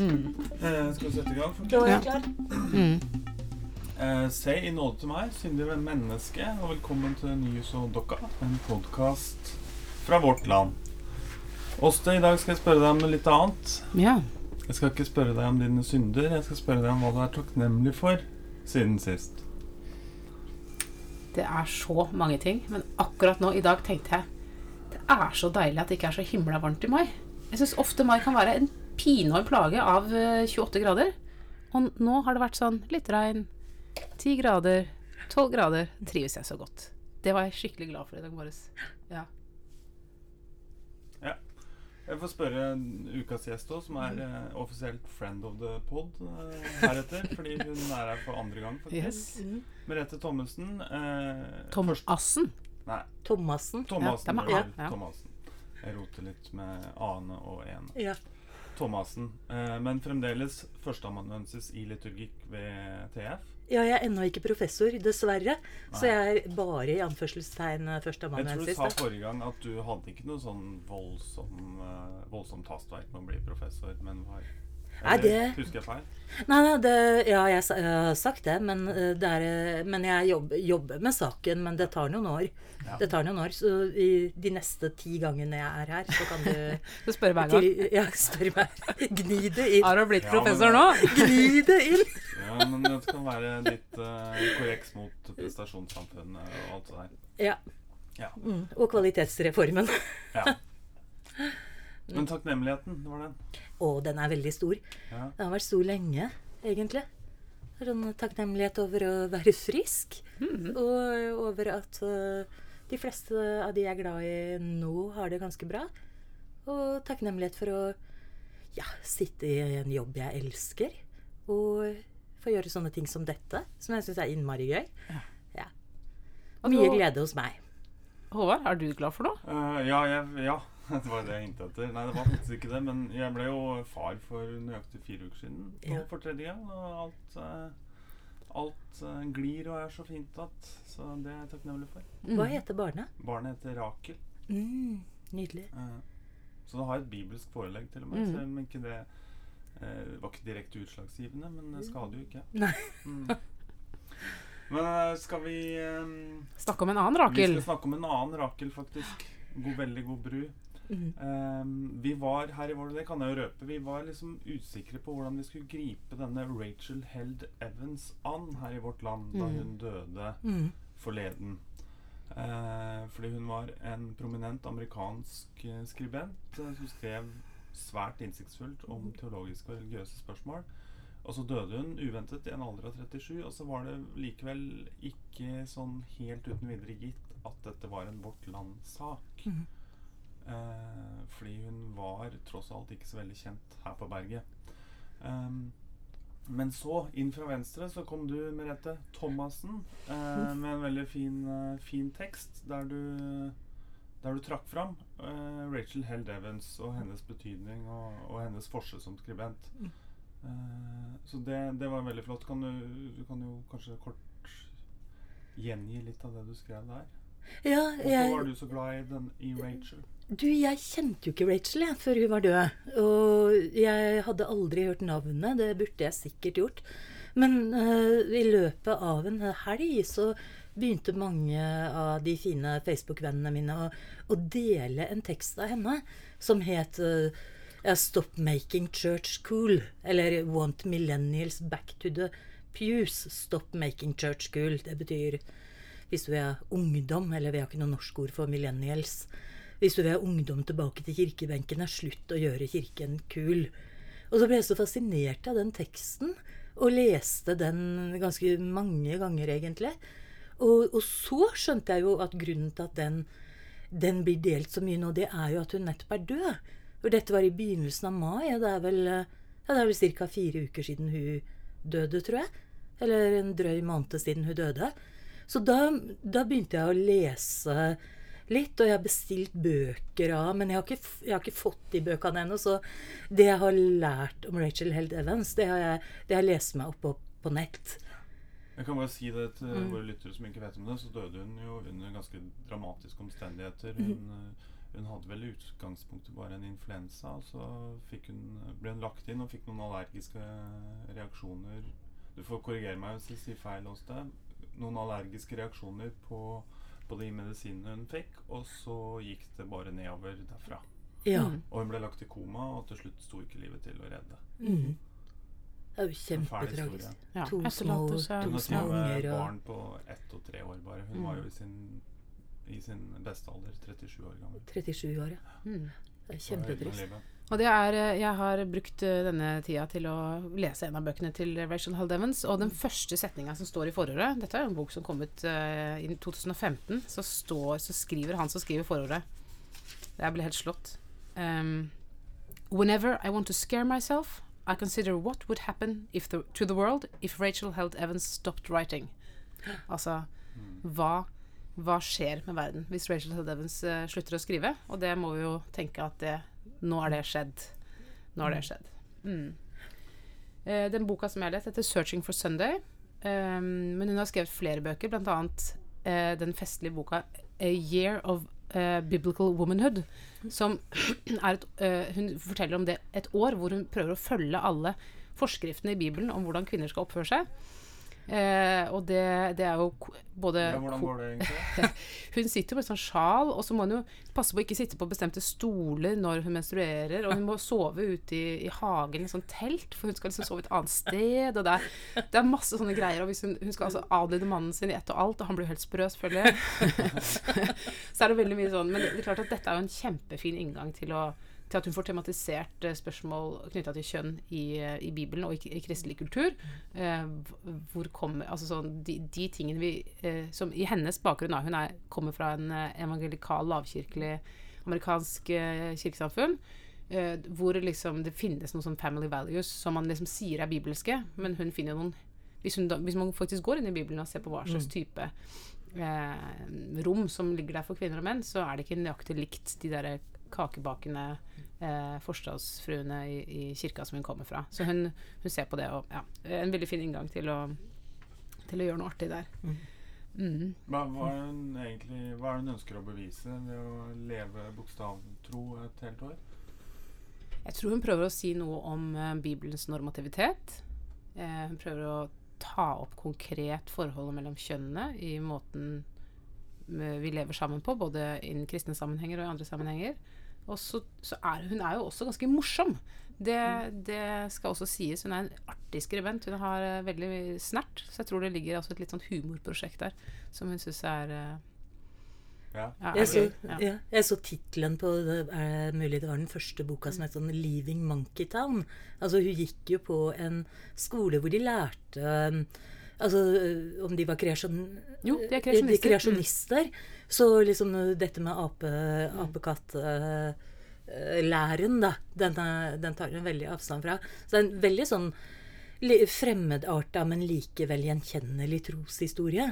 Mm. Eh, skal vi sette i gang? Da er Ja. jeg klar. Mm. Eh, Se i nåde til meg, syndige menneske, og velkommen til Nyhus og Dokka, en podkast fra vårt land. Åste, i dag skal jeg spørre deg om noe litt annet. Ja. Jeg skal ikke spørre deg om dine synder, jeg skal spørre deg om hva du er takknemlig for siden sist. Det er så mange ting. Men akkurat nå i dag tenkte jeg det er så deilig at det ikke er så himla varmt i mai. Jeg syns ofte mai kan være en pine plage av eh, 28 grader. Og nå har det vært sånn litt regn, 10 grader, 12 grader. Trives jeg så godt. Det var jeg skikkelig glad for i dag morges. Ja. ja. Jeg får spørre ukas gjest òg, som er eh, offisielt friend of the pod eh, heretter. fordi hun er her for andre gang, faktisk. Yes. Mm. Merete Thommessen. Eh, Tom Tomassen. Nei, Thomassen. Thomassen. Ja, er ja. Thomassen. Jeg roter litt med a-ene og e-ene. Ja. Thomassen. Eh, men fremdeles førsteamanuensis i liturgikk ved TF. ja, jeg er ennå ikke professor, dessverre. Så jeg er bare i anførselstegn Jeg tror du sa forrige gang at du hadde ikke noe sånn voldsom, uh, voldsomt hastverk med å bli professor, men var Nei, det- Husker jeg feil? Nei, nei, det, ja, jeg, jeg har sagt det, men, eh, det er, eh, men jeg jobber, jobber med saken. Men det tar noen år. Ja. Det tar noen år, Så i de neste ti gangene jeg er her, så kan du Du spør hver gang. til, ja, spør meg. Gni det inn. Har du blitt Ja, professor men- nå? Gni det inn! Ja, men det kan være litt uh, korreks mot prestasjonssamfunnet og alt det der. Ja. Ja. Mm, og kvalitetsreformen. ja. Men takknemligheten, det var den. Og den er veldig stor. Ja. Den har vært stor lenge, egentlig. Sånn takknemlighet over å være frisk. Og over at uh, de fleste av de jeg er glad i nå, har det ganske bra. Og takknemlighet for å ja, sitte i en jobb jeg elsker. Og få gjøre sånne ting som dette, som jeg syns er innmari gøy. Ja. Ja. Mye glede hos meg. Håvard, er du glad for noe? Uh, ja, jeg, ja, det var det jeg hintet etter. Nei, det var faktisk ikke det. Men jeg ble jo far for nøyaktig fire uker siden. Ja. For tredje gang. Og alt, eh, alt eh, glir og er så fint at Så det er jeg takknemlig for. Hva heter barnet? Barnet heter Rakel. Mm, nydelig. eh, så det har et bibelsk forelegg til og med. Mm. Selv om ikke det eh, var ikke direkte utslagsgivende, men det skader jo ikke. Nei. Mm. Men skal vi um, Snakke om en annen Rakel? Vi skal snakke om en annen Rakel, faktisk. God, veldig god bru. Mm. Um, vi var her i vår, det kan jeg jo røpe, vi var liksom usikre på hvordan vi skulle gripe denne Rachel Held Evans an her i vårt land da Mm. hun døde Mm. forleden. Uh, fordi hun var en prominent amerikansk eh, skribent uh, som skrev svært innsiktsfullt om teologiske og religiøse spørsmål. Og så døde hun uventet i en alder av 37, og så var det likevel ikke sånn helt uten videre gitt at dette var en Vårt Land-sak. Mhm. Eh, fordi hun var tross alt ikke så veldig kjent her på berget. Um, men så, inn fra venstre, så kom du, Merete Thomassen, eh, med en veldig fin, eh, fin tekst der du, der du trakk fram eh, Rachel Held Evans og hennes betydning og, og hennes forse som skribent. Mm. Eh, så det, det var veldig flott. Kan du, du kan jo kanskje kort gjengi litt av det du skrev der? Ja, Hvorfor var du så glad i, den, i Rachel? Du, jeg kjente jo ikke Rachel jeg, før hun var død. Og jeg hadde aldri hørt navnet. Det burde jeg sikkert gjort. Men uh, i løpet av en helg så begynte mange av de fine Facebook-vennene mine å, å dele en tekst av henne som het uh, 'Stop making church cool'. Eller 'Want millennials back to the pews'. Stop making church cool. Det betyr hvis du er ungdom, eller vi har ikke noe norsk ord for millennials. Hvis du vil ha ungdom tilbake til kirkebenkene, slutt å gjøre kirken kul. Og så ble jeg så fascinert av den teksten, og leste den ganske mange ganger, egentlig. Og, og så skjønte jeg jo at grunnen til at den, den blir delt så mye nå, det er jo at hun nettopp er død. For dette var i begynnelsen av mai, og det er vel, ja, er vel ca. fire uker siden hun døde, tror jeg. Eller en drøy måned siden hun døde. Så da, da begynte jeg å lese litt, og jeg har bestilt bøker av Men jeg har ikke, jeg har ikke fått de bøkene ennå, så det jeg har lært om Rachel Held Evans, det har jeg, det har jeg lest meg opp på, på nett. Jeg kan bare si det til Mm. våre lyttere som ikke vet om det, så døde hun jo under ganske dramatiske omstendigheter. Hun Mm. eh, hun hadde vel i utgangspunktet bare en influensa, og så hun, ble hun lagt inn og fikk noen allergiske reaksjoner. Du får korrigere meg hvis jeg sier feil hos deg. Noen allergiske reaksjoner på, på de medisinene hun fikk, og så gikk det bare nedover derfra. Ja. Mm. Og hun ble lagt i koma, og til slutt sto ikke livet til å redde. Mm. Det er jo kjempetragisk. Ja, To små, Hun to små unger og barn på ett og tre år bare. Hun Mm. var jo i sin, i sin beste alder, 37 år gammel. 37 år, ja. Mm. Det er kjempetrist. Og det er, eh, jeg har brukt eh, denne tida til å lese en av bøkene til Rachel Held Evans. Og den første setninga som står i forordet Dette er jo en bok som kom ut uh, i 2015. Så, står, så skriver han som skriver forordet Jeg ble helt slått. Um, Whenever I want to scare myself, I consider what would happen the, to the world if Rachel Held Evans stopped writing. Altså hva, hva skjer med verden hvis Rachel Held Evans uh, slutter å skrive? Og det må vi jo tenke at det, nå er det skjedd. Nå har det skjedd. Mm. Eh, den boka som jeg har lest, heter 'Searching for Sunday'. Um, men hun har skrevet flere bøker, bl.a. Uh, den festlige boka 'A Year of eh, Biblical Womanhood'. Som er et eh, Hun forteller om det et år hvor hun prøver å følge alle forskriftene i Bibelen om hvordan kvinner skal oppføre seg. Eh, og det, det er jo både Ja, hvordan går det egentlig? hun sitter jo med sånn sjal, og så må hun jo passe på å ikke sitte på bestemte stoler når hun menstruerer, og hun må sove ute i, i hagen i sånn telt, for hun skal liksom sove et annet sted, og det er, det er masse sånne greier, og hvis hun, hun skal altså adlyde mannen sin i ett og alt, og han blir helt sprø, selvfølgelig. så er det veldig mye sånn, men det er klart at dette er jo en kjempefin inngang til å til at hun får tematisert eh, spørsmål knytta til kjønn i, eh, i Bibelen og i, i kristelig kultur. Eh, hvor kommer Altså sånn de, de tingene vi eh, Som i hennes bakgrunn, da. Hun er, kommer fra en eh, evangelikal, lavkirkelig amerikansk eh, kirkesamfunn. Eh, hvor liksom det finnes noen sånn family values som man liksom sier er bibelske, men hun finner noen hvis, hun da, hvis man faktisk går inn i Bibelen og ser på hva slags type eh, rom som ligger der for kvinner og menn, så er det ikke nøyaktig likt de der kakebakende eh, forstadsfruene i, i kirka som hun kommer fra. Så hun, hun ser på det, og ja, en veldig fin inngang til å, til å gjøre noe artig der. Mm. Hva, hva, er hun egentlig, hva er det hun ønsker å bevise ved å leve bokstavtro et helt år? Jeg tror hun prøver å si noe om eh, Bibelens normativitet. Eh, hun prøver å ta opp konkret forholdet mellom kjønnene i måten eh, vi lever sammen på, både innen kristne sammenhenger og i andre sammenhenger. Og så, så er hun er jo også ganske morsom. Det, det skal også sies. Hun er en artig skribent. Hun har uh, veldig snert. Så jeg tror det ligger også et litt sånn humorprosjekt der som hun syns er uh, Ja. ja, Jeg så. Ja. ja, jeg så tittelen på det er mulig det var den første boka som het sånn 'Leaving Monkeytown'. Altså Hun gikk jo på en skole hvor de lærte um, Altså om de var kreasjon, Jo, de er de kreasjonister. Mm. Så liksom uh, dette med ape, apekattlæren, da, den, den tar hun veldig avstand fra. Så det er en veldig sånn fremmedarta, men likevel gjenkjennelig troshistorie.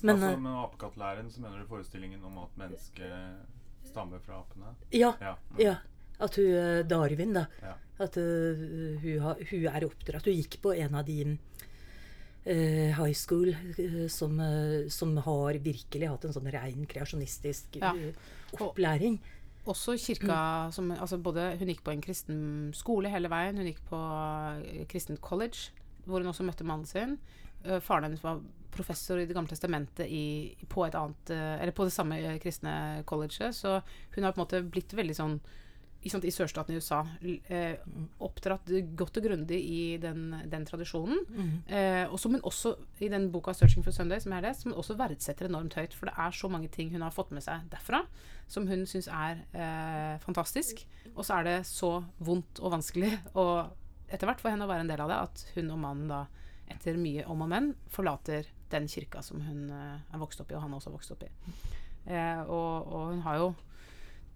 Men altså men apekattlæren så mener du forestillingen om at mennesket stammer fra apene? ja, Ja. mm. Ja, at hun Darwin, da. Ja. At uh, hun, har, hun er oppdratt. Hun gikk på en av de high school eh, som, eh, som har virkelig hatt en sånn rein kreasjonistisk Ja. eh, opplæring. Også kirka som altså både, Hun gikk på en kristen skole hele veien. Hun gikk på eh, kristent college, hvor hun også møtte mannen sin. Eh, faren hennes var professor i Det gamle testamentet i, på, et annet, eh, eller på det samme eh, kristne colleget. Så hun har på en måte blitt veldig sånn sant, i sørstaten i USA eh, oppdratt godt og grundig i den, den tradisjonen. Eh, og som hun også, i den boka 'Searching for Sunday', som jeg har lest, som hun også verdsetter enormt høyt. For det er så mange ting hun har fått med seg derfra, som hun syns er eh, fantastisk. Og så er det så vondt og vanskelig, og etter hvert for henne å være en del av det, at hun og mannen da, etter mye om og men, forlater den kirka som hun eh, er vokst opp i, og han også vokst opp i. Eh, og, og hun har jo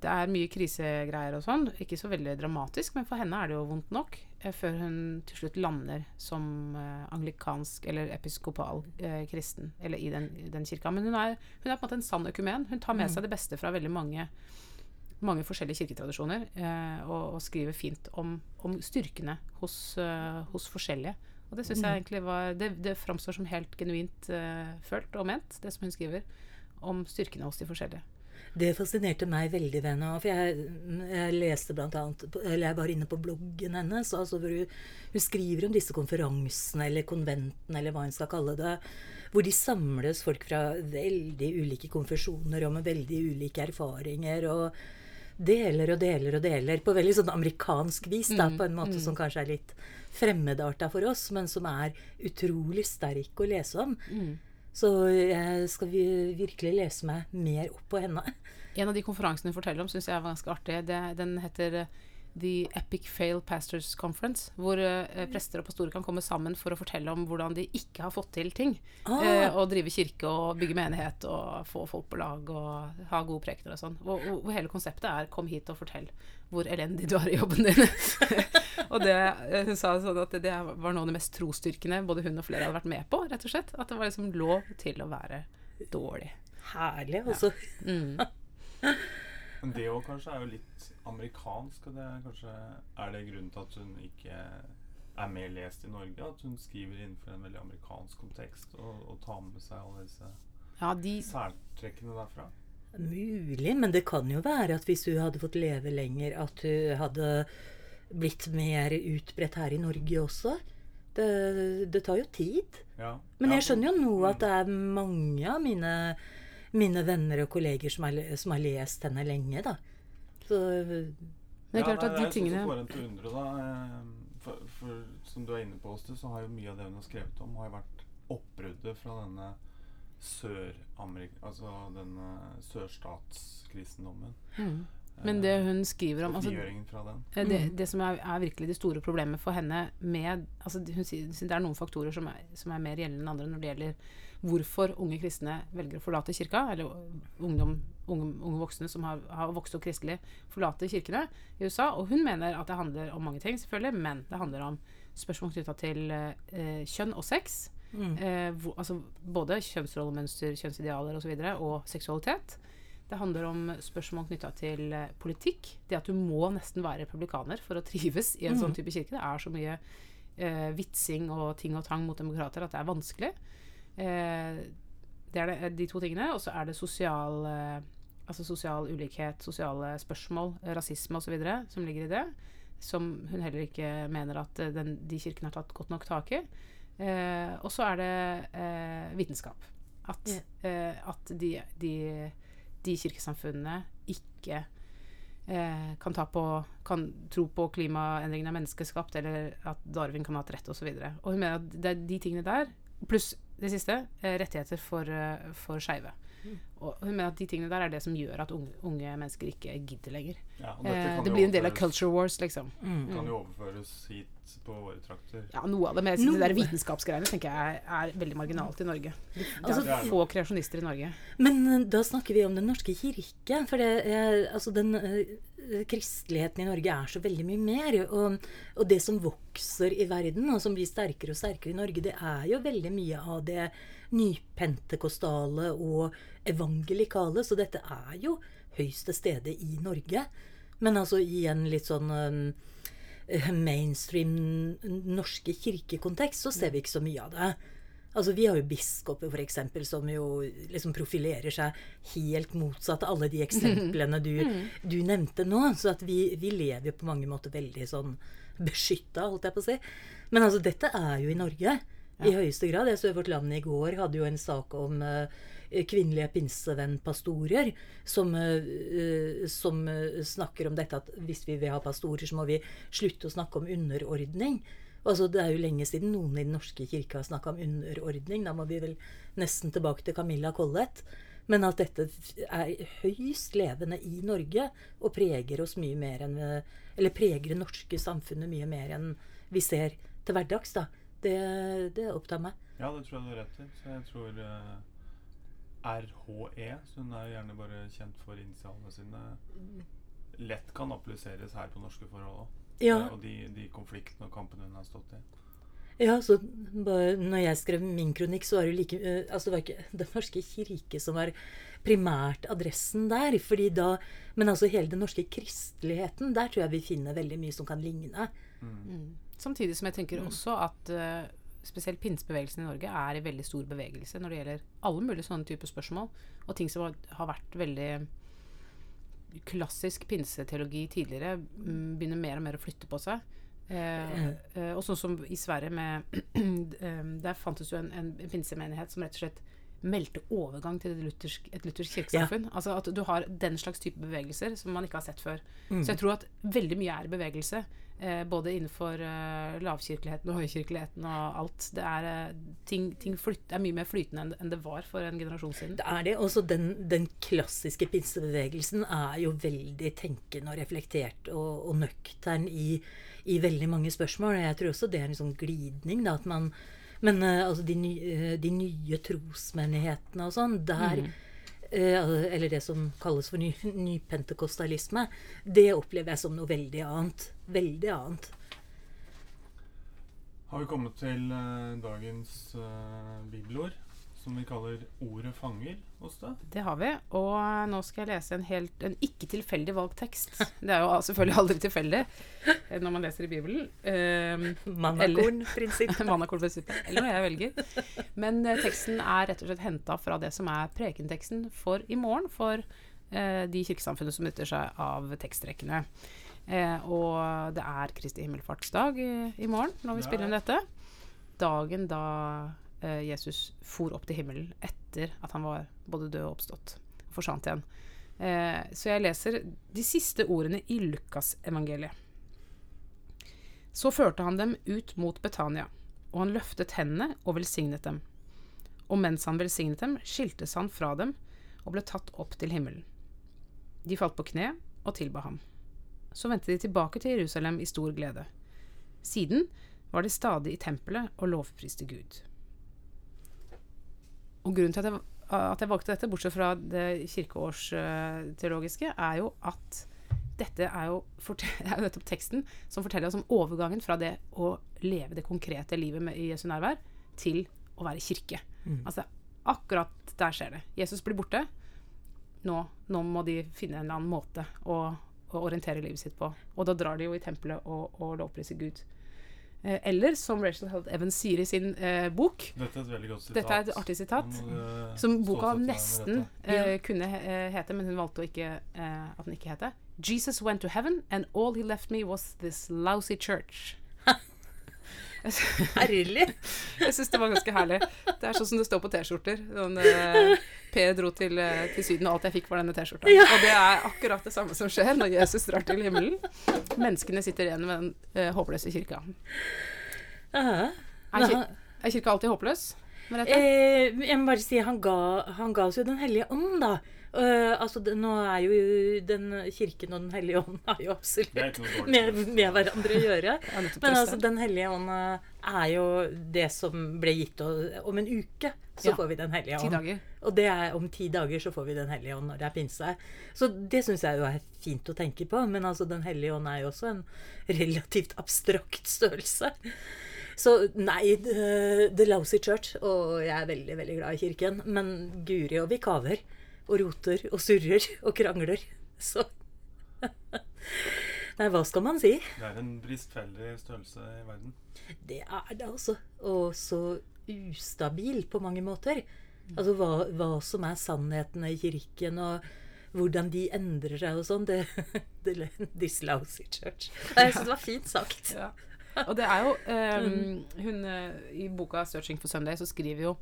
det er mye krisegreier og sånn. Ikke så veldig dramatisk, men for henne er det jo vondt nok. Eh, før hun til slutt lander som eh, anglikansk eller episkopal eh, kristen. Eller i den, den kirka. Men hun er, hun er på en måte en sann økumen. Hun tar med seg det beste fra veldig mange, mange forskjellige kirketradisjoner. Eh, og, og skriver fint om, om styrkene hos, eh, hos forskjellige. Og det syns jeg egentlig var Det, det framstår som helt genuint eh, følt og ment, det som hun skriver om styrkene hos de forskjellige. Det fascinerte meg veldig ved henne. For jeg, jeg leste blant annet Eller jeg var inne på bloggen hennes, altså hvor hun, hun skriver om disse konferansene eller konventene, eller hva hun skal kalle det. Hvor de samles folk fra veldig ulike konfesjoner og med veldig ulike erfaringer. og deler og deler og deler på veldig sånn amerikansk vis, da, på en måte som kanskje er litt fremmedarta for oss, men som er utrolig sterk å lese om. Så jeg skal vi virkelig lese meg mer opp på henne. En av de konferansene hun forteller om, syns jeg er ganske artig. Det, den heter eh, The Epic Fail Pastors Conference, hvor uh, prester og pastorer kan komme sammen for å fortelle om hvordan de ikke har fått til ting. Ah. Uh, og drive kirke og bygge menighet og få folk på lag og ha gode prekener og sånn. Hvor, hvor hele konseptet er 'kom hit og fortell hvor elendig du er i jobben din'. og det, eh, hun sa sånn at det var noe av det mest trosstyrkende både hun og flere hadde vært med på, rett og slett. At det var liksom lov til å være dårlig. Herlig, altså. Mm. Det òg kanskje er jo litt amerikansk, det er kanskje Er det grunnen til at hun ikke er mer lest i Norge? At hun skriver innenfor en veldig amerikansk kontekst og, og tar med seg alle disse Ja, de særtrekkene derfra? Mulig, men det kan jo være at hvis hun hadde fått leve lenger, at hun hadde blitt mer utbredt her i Norge også. Det, det tar jo tid. Ja. Men jeg skjønner jo nå mm. at det er mange av mine, mine venner og kolleger som har, som har lest henne lenge, da. Så Det er klart nei, at de tingene sånn som undre, eh, For, for som du er inne på, Åste, så har jo mye av det hun har skrevet om, har vært oppbruddet fra denne sør-amerika... Altså denne sørstatskristendommen. Mm. Men det hun skriver om altså. Eh, Det, det som er, er virkelig det store problemet for henne med altså hun sier, Det er noen faktorer som er, som er mer gjeldende enn andre når det gjelder hvorfor unge kristne velger å forlate kirka, eller ungdom, unge, unge voksne som har, har vokst opp kristelig, forlater kirkene i USA. Og hun mener at det handler om mange ting, selvfølgelig, men det handler om spørsmål knytta til eh, kjønn og sex. Eh, hvor, altså både kjønnsrollemønster, kjønnsidealer osv. Og, så videre, og seksualitet. Det handler om spørsmål knytta til eh, politikk. Det at du må nesten være republikaner for å trives i en sånn type kirke. Det er så mye eh, vitsing og ting og tang mot demokrater at det er vanskelig. Eh, det er det, de to tingene. Og så er det sosial, eh, altså sosial ulikhet, sosiale spørsmål, eh, rasisme osv. som ligger i det. Som hun heller ikke mener at eh, den, de kirkene har tatt godt nok tak i. Eh, og så er det eh, vitenskap. At, eh, at de, de, de kirkesamfunnene ikke eh, kan, ta på, kan tro på klimaendringene er menneskeskapt, eller at Darwin kan ha hatt rett, osv. Og, så og hun mener at det er de tingene der, pluss det siste, eh, rettigheter for, eh, for skeive. Og hun mener at de tingene der er det som gjør at unge, unge mennesker ikke gidder lenger. Ja, Eh, det blir en del av culture wars, liksom. Kan jo overføres hit på våre trakter. Ja, noe av det. Men no. det der vitenskapsgreiene tenker jeg er, er veldig marginalt i Norge. Det Altså, er få kreasjonister i Norge. Men eh, da snakker vi om Den norske kirke. For det, er- altså den kristeligheten i Norge er så veldig mye mer. Og, og det som vokser i verden, og som blir sterkere og sterkere i Norge, det er jo veldig mye av det nypentekostale og evangelikale. Så dette er jo høyeste stedet stede i Norge. Men altså i en litt sånn eh, mainstream norske kirkekontekst så ser vi ikke så mye av det. Altså Vi har jo biskoper eksempel, som jo liksom profilerer seg helt motsatt av alle de eksemplene du, du nevnte nå. Så at vi, vi lever jo på mange måter veldig sånn beskytta, holdt jeg på å si. Men altså, dette er jo i Norge i høyeste grad. Jeg så Vårt Land i går hadde jo en sak om uh, kvinnelige pinsevennpastorer som, uh, som uh, snakker om dette at hvis vi vil ha pastorer, så må vi slutte å snakke om underordning. Altså, det er jo lenge siden noen i Den norske kirke har snakka om underordning. Da må vi vel nesten tilbake til Camilla Collett. Men at dette er høyst levende i Norge og preger oss mye mer enn eh, Eller preger det norske samfunnet mye mer enn vi ser til hverdags, da. Det, det opptar meg. Ja, det tror jeg du har rett i. Så jeg tror uh, RHE, så hun er jo gjerne bare kjent for initialene sine, lett kan appliseres her på norske forhold òg. Ja. Og de, de konfliktene og kampene hun har stått i. Ja, så bare, når jeg skrev min kronikk, så var det jo like eh, Altså, det var ikke Den norske kirke som var primært adressen der. fordi da Men altså hele den norske kristeligheten, der tror jeg vi finner veldig mye som kan ligne. Samtidig som jeg tenker også at uh, spesielt pinsebevegelsen i Norge er i veldig stor bevegelse når det gjelder alle mulige sånne typer spørsmål, og ting som har, har vært veldig klassisk pinseteologi tidligere mm, begynner mer og mer å flytte på seg. Eh, eh, og sånn som i Sverige med eh, Der fantes jo en, en, en pinsemenighet som rett og slett meldte overgang til et luthersk, et luthersk kirkesamfunn. Altså at du har den slags type bevegelser som man ikke har sett før. Mm. Så jeg tror at veldig mye er bevegelse. Eh, både innenfor eh, lavkirkeligheten og høykirkeligheten og alt. Det er, eh, ting, ting flyt, er mye mer flytende enn, enn det var for en generasjon siden. Det er det. Også den, den klassiske pinsebevegelsen er jo veldig tenkende og reflektert og, og nøktern i, i veldig mange spørsmål. Jeg tror også det er en sånn glidning, da, at man Men eh, altså de, ny, eh, de nye trosmenighetene og sånn, der mm. Eller det som kalles for ny, nypentekostalisme, det opplever jeg som noe veldig annet. Veldig annet. Har vi kommet til eh, dagens eh, bibelord, som vi kaller 'Ordet fanger' hos deg? Det har vi. Og nå skal jeg lese en, helt, en ikke tilfeldig valgt tekst. Det er jo selvfølgelig aldri tilfeldig eh, når man leser i Bibelen. Um, Mannakorn-prinsipp. Mannakornprinsippet. Eller hva jeg velger. Men eh, teksten er rett og slett henta fra det som er prekenteksten for i morgen for eh, de kirkesamfunnene som nytter seg av tekstrekkene. Eh, og det er Kristi himmelfartsdag i, i morgen når vi spiller inn dette. Dagen da eh, Jesus for opp til himmelen etter at han var både død og oppstått. Forsvant igjen. Eh, så jeg leser de siste ordene i Lukasevangeliet. Så førte han dem ut mot Betania, og han løftet hendene og velsignet dem. Og mens han velsignet dem, skiltes han fra dem og ble tatt opp til himmelen. De falt på kne og tilba ham. Så vendte de tilbake til Jerusalem i stor glede. Siden var de stadig i tempelet og lovpriste Gud. Og grunnen til at jeg, at jeg valgte dette, bortsett fra det kirkeårsteologiske, er jo at dette er jo, er jo nettopp teksten som forteller oss om overgangen fra det å leve det konkrete livet med, i Jesu nærvær, til å være kirke. Altså akkurat der skjer det. Jesus blir borte. Nå, nå må de finne en eller annen måte å, å orientere livet sitt på. Og da drar de jo i tempelet og, og lovpriser Gud. Eh, eller som Rachel Held Evans sier i sin eh, bok Dette er et veldig godt sitat. Dette er et artig sitat. Må Som boka nesten eh, kunne eh, hete, men hun valgte å ikke, eh, at den ikke hete. Jesus went to heaven, and all he left me was this lousy church. Herlig! Jeg syns det var ganske herlig. Det er sånn som det står på T-skjorter. Sånn, eh, Per dro til, eh, til Syden, og alt jeg fikk var denne T-skjorta. Og det er akkurat det samme som skjer når Jesus drar til himmelen. Menneskene sitter igjen med den eh, håpløse kirka. Ja. Er, kir er kirka alltid håpløs? Eh, jeg må bare si han ga, han ga oss jo Den hellige ånd, da. Eh, altså, det, nå er jo den kirken og Den hellige ånd har jo absolutt med, med hverandre å gjøre. Men altså, Den hellige ånd eh, er jo det som ble gitt og, om en uke. Så Ja. får vi Den hellige ånd. Og det er om ti dager så får vi Den hellige ånd når det er pinse. Så det syns jeg jo er fint å tenke på. Men altså, Den hellige ånd er jo også en relativt abstrakt størrelse. Så nei, The, the Lousy Church. Og jeg er veldig, veldig glad i kirken. Men guri og vi kaver. Og roter og surrer og krangler. Så Nei, hva skal man si? Det er en bristfeldig størrelse i verden. Det er det, altså. Og så ustabil på mange måter. Altså hva, hva som er sannhetene i kirken, og hvordan de endrer seg og sånn. Det, det This lousy church. Jeg syns det var fint sagt. Ja. Og det er jo um, hun, eh, I boka 'Searching for Sunday' så skriver jo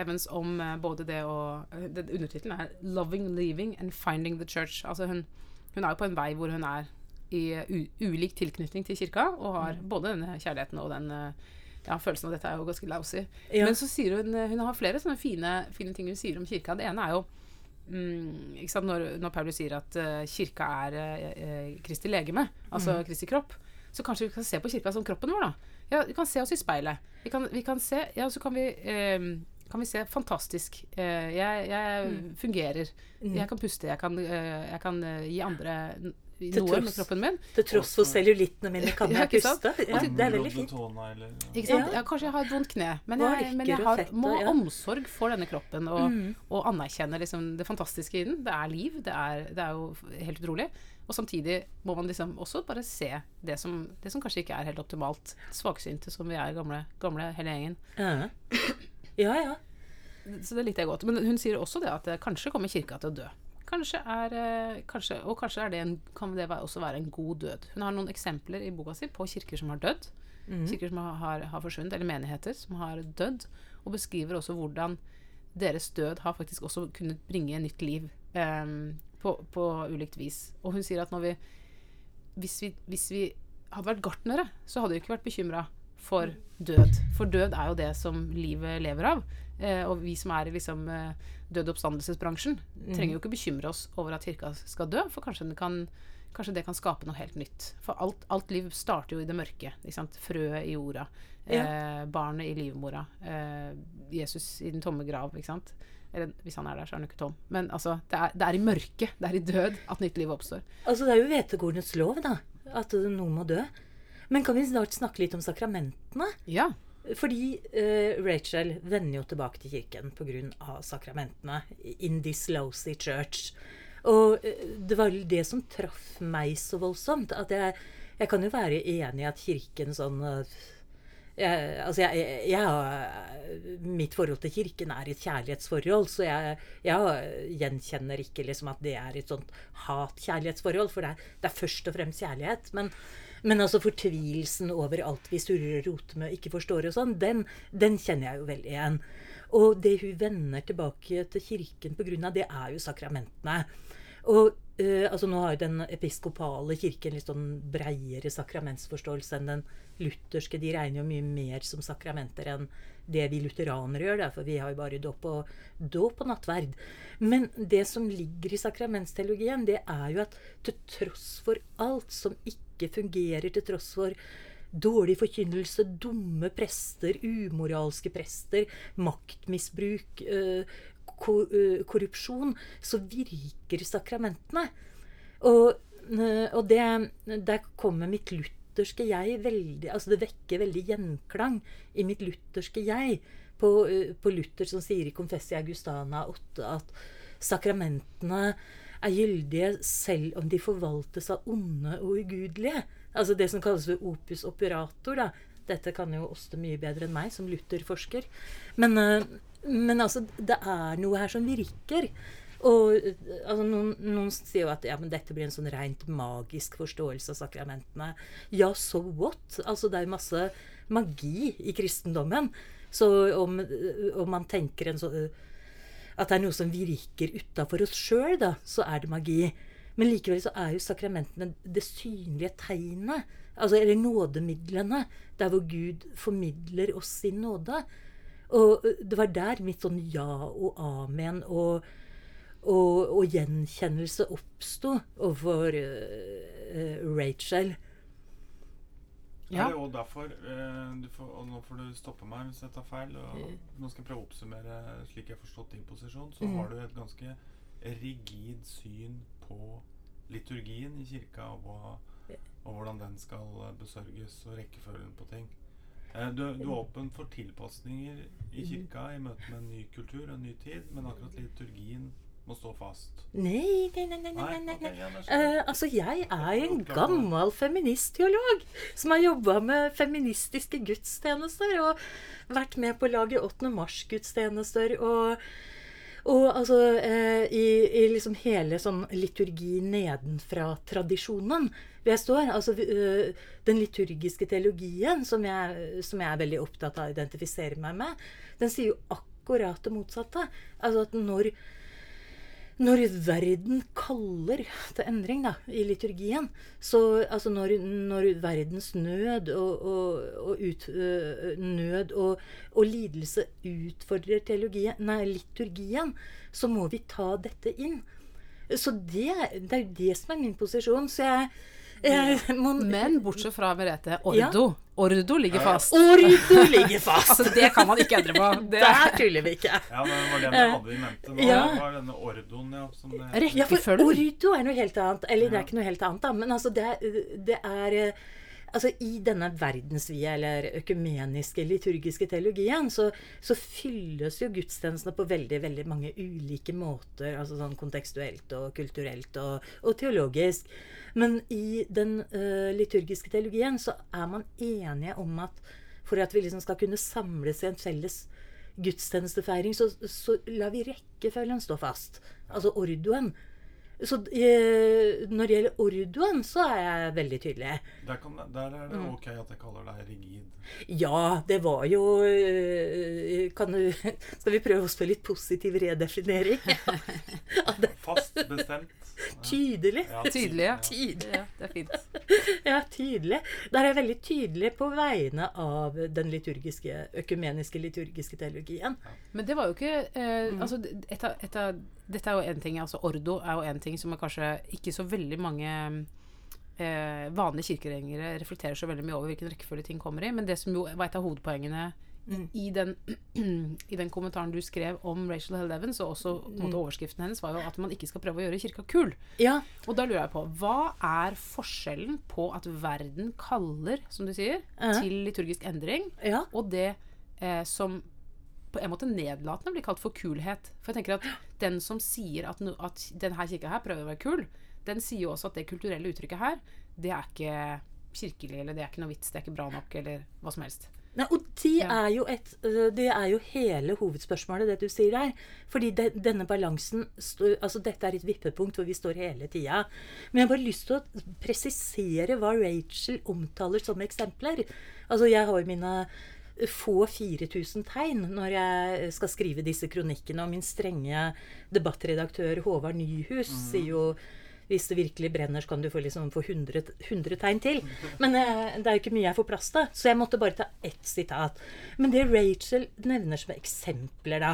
Evans om eh, både det og uh, Undertittelen er 'Loving, Leaving and Finding the Church'. Altså hun, hun er jo på en vei hvor hun er i eh, ulik tilknytning til kirka, og har både denne kjærligheten og den eh, ja, følelsen av dette er jo ganske lousy. Ja. Men så sier hun eh, Hun har flere sånne fine, fine ting hun sier om kirka. Det ene er jo mm, når, når Paulus sier at uh, kirka er eh, eh, Kristi legeme, altså Mm. Kristi kropp, så kanskje vi kan se på kirka som kroppen vår, da. Ja, vi kan se oss i speilet. Vi kan, vi kan se Ja, så kan vi eh, kan vi se fantastisk. Eh, jeg jeg Mm. fungerer. Jeg kan puste. Jeg kan, eh, jeg kan eh, gi andre Til noe tross- med kroppen min. Til tross for cellulittene mine kan Ja, jeg ikke puste. Ja, det er veldig fint. Ikke sant? Ja. Ja, kanskje jeg har et vondt kne, men jeg, men jeg har, må ha omsorg for denne kroppen og, Mm. og anerkjenne liksom det fantastiske i den. Det er liv. Det er, det er jo helt utrolig. Og samtidig må man liksom også bare se det som, det som kanskje ikke er helt optimalt. Svaksynte som vi er, gamle, gamle hele gjengen. Ja. ja. Så det likte jeg godt. Men hun sier også det at eh, kanskje kommer kirka til å dø. kanskje er, eh, kanskje, og kanskje det en, kan det også være en god død. Hun har noen eksempler i boka si på kirker som har dødd. Kirker som har, har, forsvunnet, eller menigheter som har dødd. Og beskriver også hvordan deres død har faktisk også kunnet bringe nytt liv em, på, på ulikt vis. Og hun sier at vi hvis, vi hvis vi hadde vært gartnere, så hadde vi ikke vært bekymra for død. For død er jo det som livet lever av. Eh, og vi som er i liksom, eh, død- oppstandelsesbransjen, trenger jo ikke bekymre oss over at kirka skal dø, for kanskje, den kan, kanskje det kan skape noe helt nytt. For alt, alt liv starter jo i det mørke. Frøet i jorda. Eh, barnet i livmora. Eh, Jesus i den tomme grav. Ikke sant? Eller hvis han er der, så er han jo ikke tom. Men altså, det er, det er i mørket, det er i død, at nytt liv oppstår. Altså, det er jo hvetekornets lov, da. At noen må dø. Men kan vi snart snakke litt om sakramentene? Ja. Fordi uh, Rachel vender jo tilbake til kirken pga. sakramentene. In this lousy church. Og uh, det var det som traff meg så voldsomt. At jeg, jeg kan jo være enig i at kirken sånn uh, jeg, altså jeg, jeg, mitt forhold til kirken er et kjærlighetsforhold, så jeg, jeg gjenkjenner ikke liksom at det er et sånt hat-kjærlighetsforhold, for det er, det er først og fremst kjærlighet. Men, men altså fortvilelsen over alt vi surrer og roter med og ikke forstår og sånn, den, den kjenner jeg jo veldig igjen. Og det hun vender tilbake til kirken pga., det er jo sakramentene. Og eh, altså Nå har jo den episkopale kirken litt sånn breiere sakramentsforståelse enn den lutherske. De regner jo mye mer som sakramenter enn det vi lutheranere gjør. For vi har jo bare dåp og, dåp og nattverd. Men det som ligger i sakramentsteologien, det er jo at til tross for alt som ikke fungerer, til tross for dårlig forkynnelse, dumme prester, umoralske prester, maktmisbruk, ko- øh, korrupsjon, så virker sakramentene. Og, øh, og det, der kommer mitt lutherske jeg veldig Altså det vekker veldig gjenklang i mitt lutherske jeg. På, på Luther som sier i Confessia Augustana 8 at sakramentene er gyldige selv om de forvaltes av onde og ugudelige. Altså det som kalles for opus operator. da. Dette kan jo Åste mye bedre enn meg som Luther-forsker. Men, øh, men altså, det er noe her som virker. Og øh, altså, noen, noen sier jo at ja, men dette blir en sånn rent magisk forståelse av sakramentene. Ja, so what? Altså, det er jo masse magi i kristendommen. Så om, om man tenker en så, øh, at det er noe som virker utafor oss sjøl, da, så er det magi. Men likevel så er jo sakramentene det synlige tegnet. Altså, eller nådemidlene. Der hvor Gud formidler oss sin nåde. Og det var der mitt sånn ja og amen og, og, og gjenkjennelse oppsto overfor uh, Rachel. Ja. Er det også derfor eh, du får, Og nå får du stoppe meg hvis jeg tar feil. Og nå skal jeg prøve å oppsummere slik jeg har forstått din posisjon. Så Mm. har du et ganske rigid syn på liturgien i kirka og, hva, og hvordan den skal besørges, og rekkefølgen på ting. Eh, du, du er åpen for tilpasninger i kirka i møte med en ny kultur og en ny tid, men akkurat liturgien må stå fast. Nei, nei, nei, nei, nei, nei, ok, nei. ja, da skjønner jeg. Eh, altså, jeg er en gammel feministteolog som har jobba med feministiske gudstjenester og vært med på å lage 8. mars-gudstjenester og og altså eh, i, i liksom hele sånn liturgi nedenfra-tradisjonen hvor jeg står. Altså eh, den liturgiske teologien, som jeg, som jeg er veldig opptatt av å identifisere meg med, den sier jo akkurat det motsatte. Altså at når når verden kaller til endring da, i liturgien, så altså når, når verdens nød og, og, og, ut, øh, nød og, lidelse utfordrer teologien, nei, liturgien, så må vi ta dette inn. Så det, det er jo det som er min posisjon. Så jeg, Men bortsett fra Merete, ordo. Ordo ligger fast. Ordo ligger fast! Altså, det kan man ikke endre på. Det Der tuller vi ikke. Ja, det var det vi hadde i mente. Hva Ja. var denne ordoen, ja? Som det Rett- Ja, for ordo er noe helt annet. Eller det er ikke noe helt annet, da. Men altså, det, det er eh, Altså, I denne verdensvide eller økumeniske liturgiske teologien så, så fylles jo gudstjenestene på veldig veldig mange ulike måter. altså sånn Kontekstuelt og kulturelt og, og teologisk. Men i den eh, liturgiske teologien så er man enige om at for at vi liksom skal kunne samles i en felles gudstjenestefeiring, så, så lar vi rekkefølgen stå fast. Altså ordoen. Så eh, når det gjelder ordoen, så er jeg veldig tydelig. Der, kan, der er det Mm. ok at jeg kaller deg rigid. Ja, det var jo øh, kan du, Skal vi prøve oss på litt positiv redefinering? Ja, Fast bestemt. Tydelig. Ja, Tydelig, ja. Tydelig. Ja, det er fint. Ja, tydelig. Der er jeg veldig tydelig på vegne av den liturgiske, økumeniske liturgiske teologien. Men det var jo ikke eh, altså, et av, et av, Dette er jo en ting. altså Ordo er jo en ting som kanskje ikke så veldig mange eh, vanlige kirkegjengere reflekterer så veldig mye over hvilken rekkefølge ting kommer i. Men det som jo var et av hovedpoengene i, den, i den kommentaren du skrev om Rachel Held Evans, og også måte, overskriften hennes, var jo at man ikke skal prøve å gjøre kirka kul. Ja, Og da lurer jeg på, hva er forskjellen på at verden kaller, som du sier, Ja. til liturgisk endring, ja, og det eh, som på en måte nedlatende blir kalt for kulhet. For jeg tenker at den som sier at, no, at denne kirka her prøver å være kul, den sier jo også at det kulturelle uttrykket her, det er ikke kirkelig, eller det er ikke noe vits, det er ikke bra nok, eller hva som helst. Nei, og det er, jo et, øh, det er jo hele hovedspørsmålet, det du sier der. Fordi de, denne balansen altså Dette er et vippepunkt hvor vi står hele tida. Men jeg har bare lyst til å presisere hva Rachel omtaler som eksempler. Altså, jeg har jo mine få 4000 tegn når jeg skal skrive disse kronikkene. Og min strenge debattredaktør Håvard Nyhus sier jo hvis det virkelig brenner, så kan du få, liksom, få 100, 100 tegn til. Men eh, det er jo ikke mye jeg får plass til, så jeg måtte bare ta ett sitat. Men det Rachel nevner som eksempler, da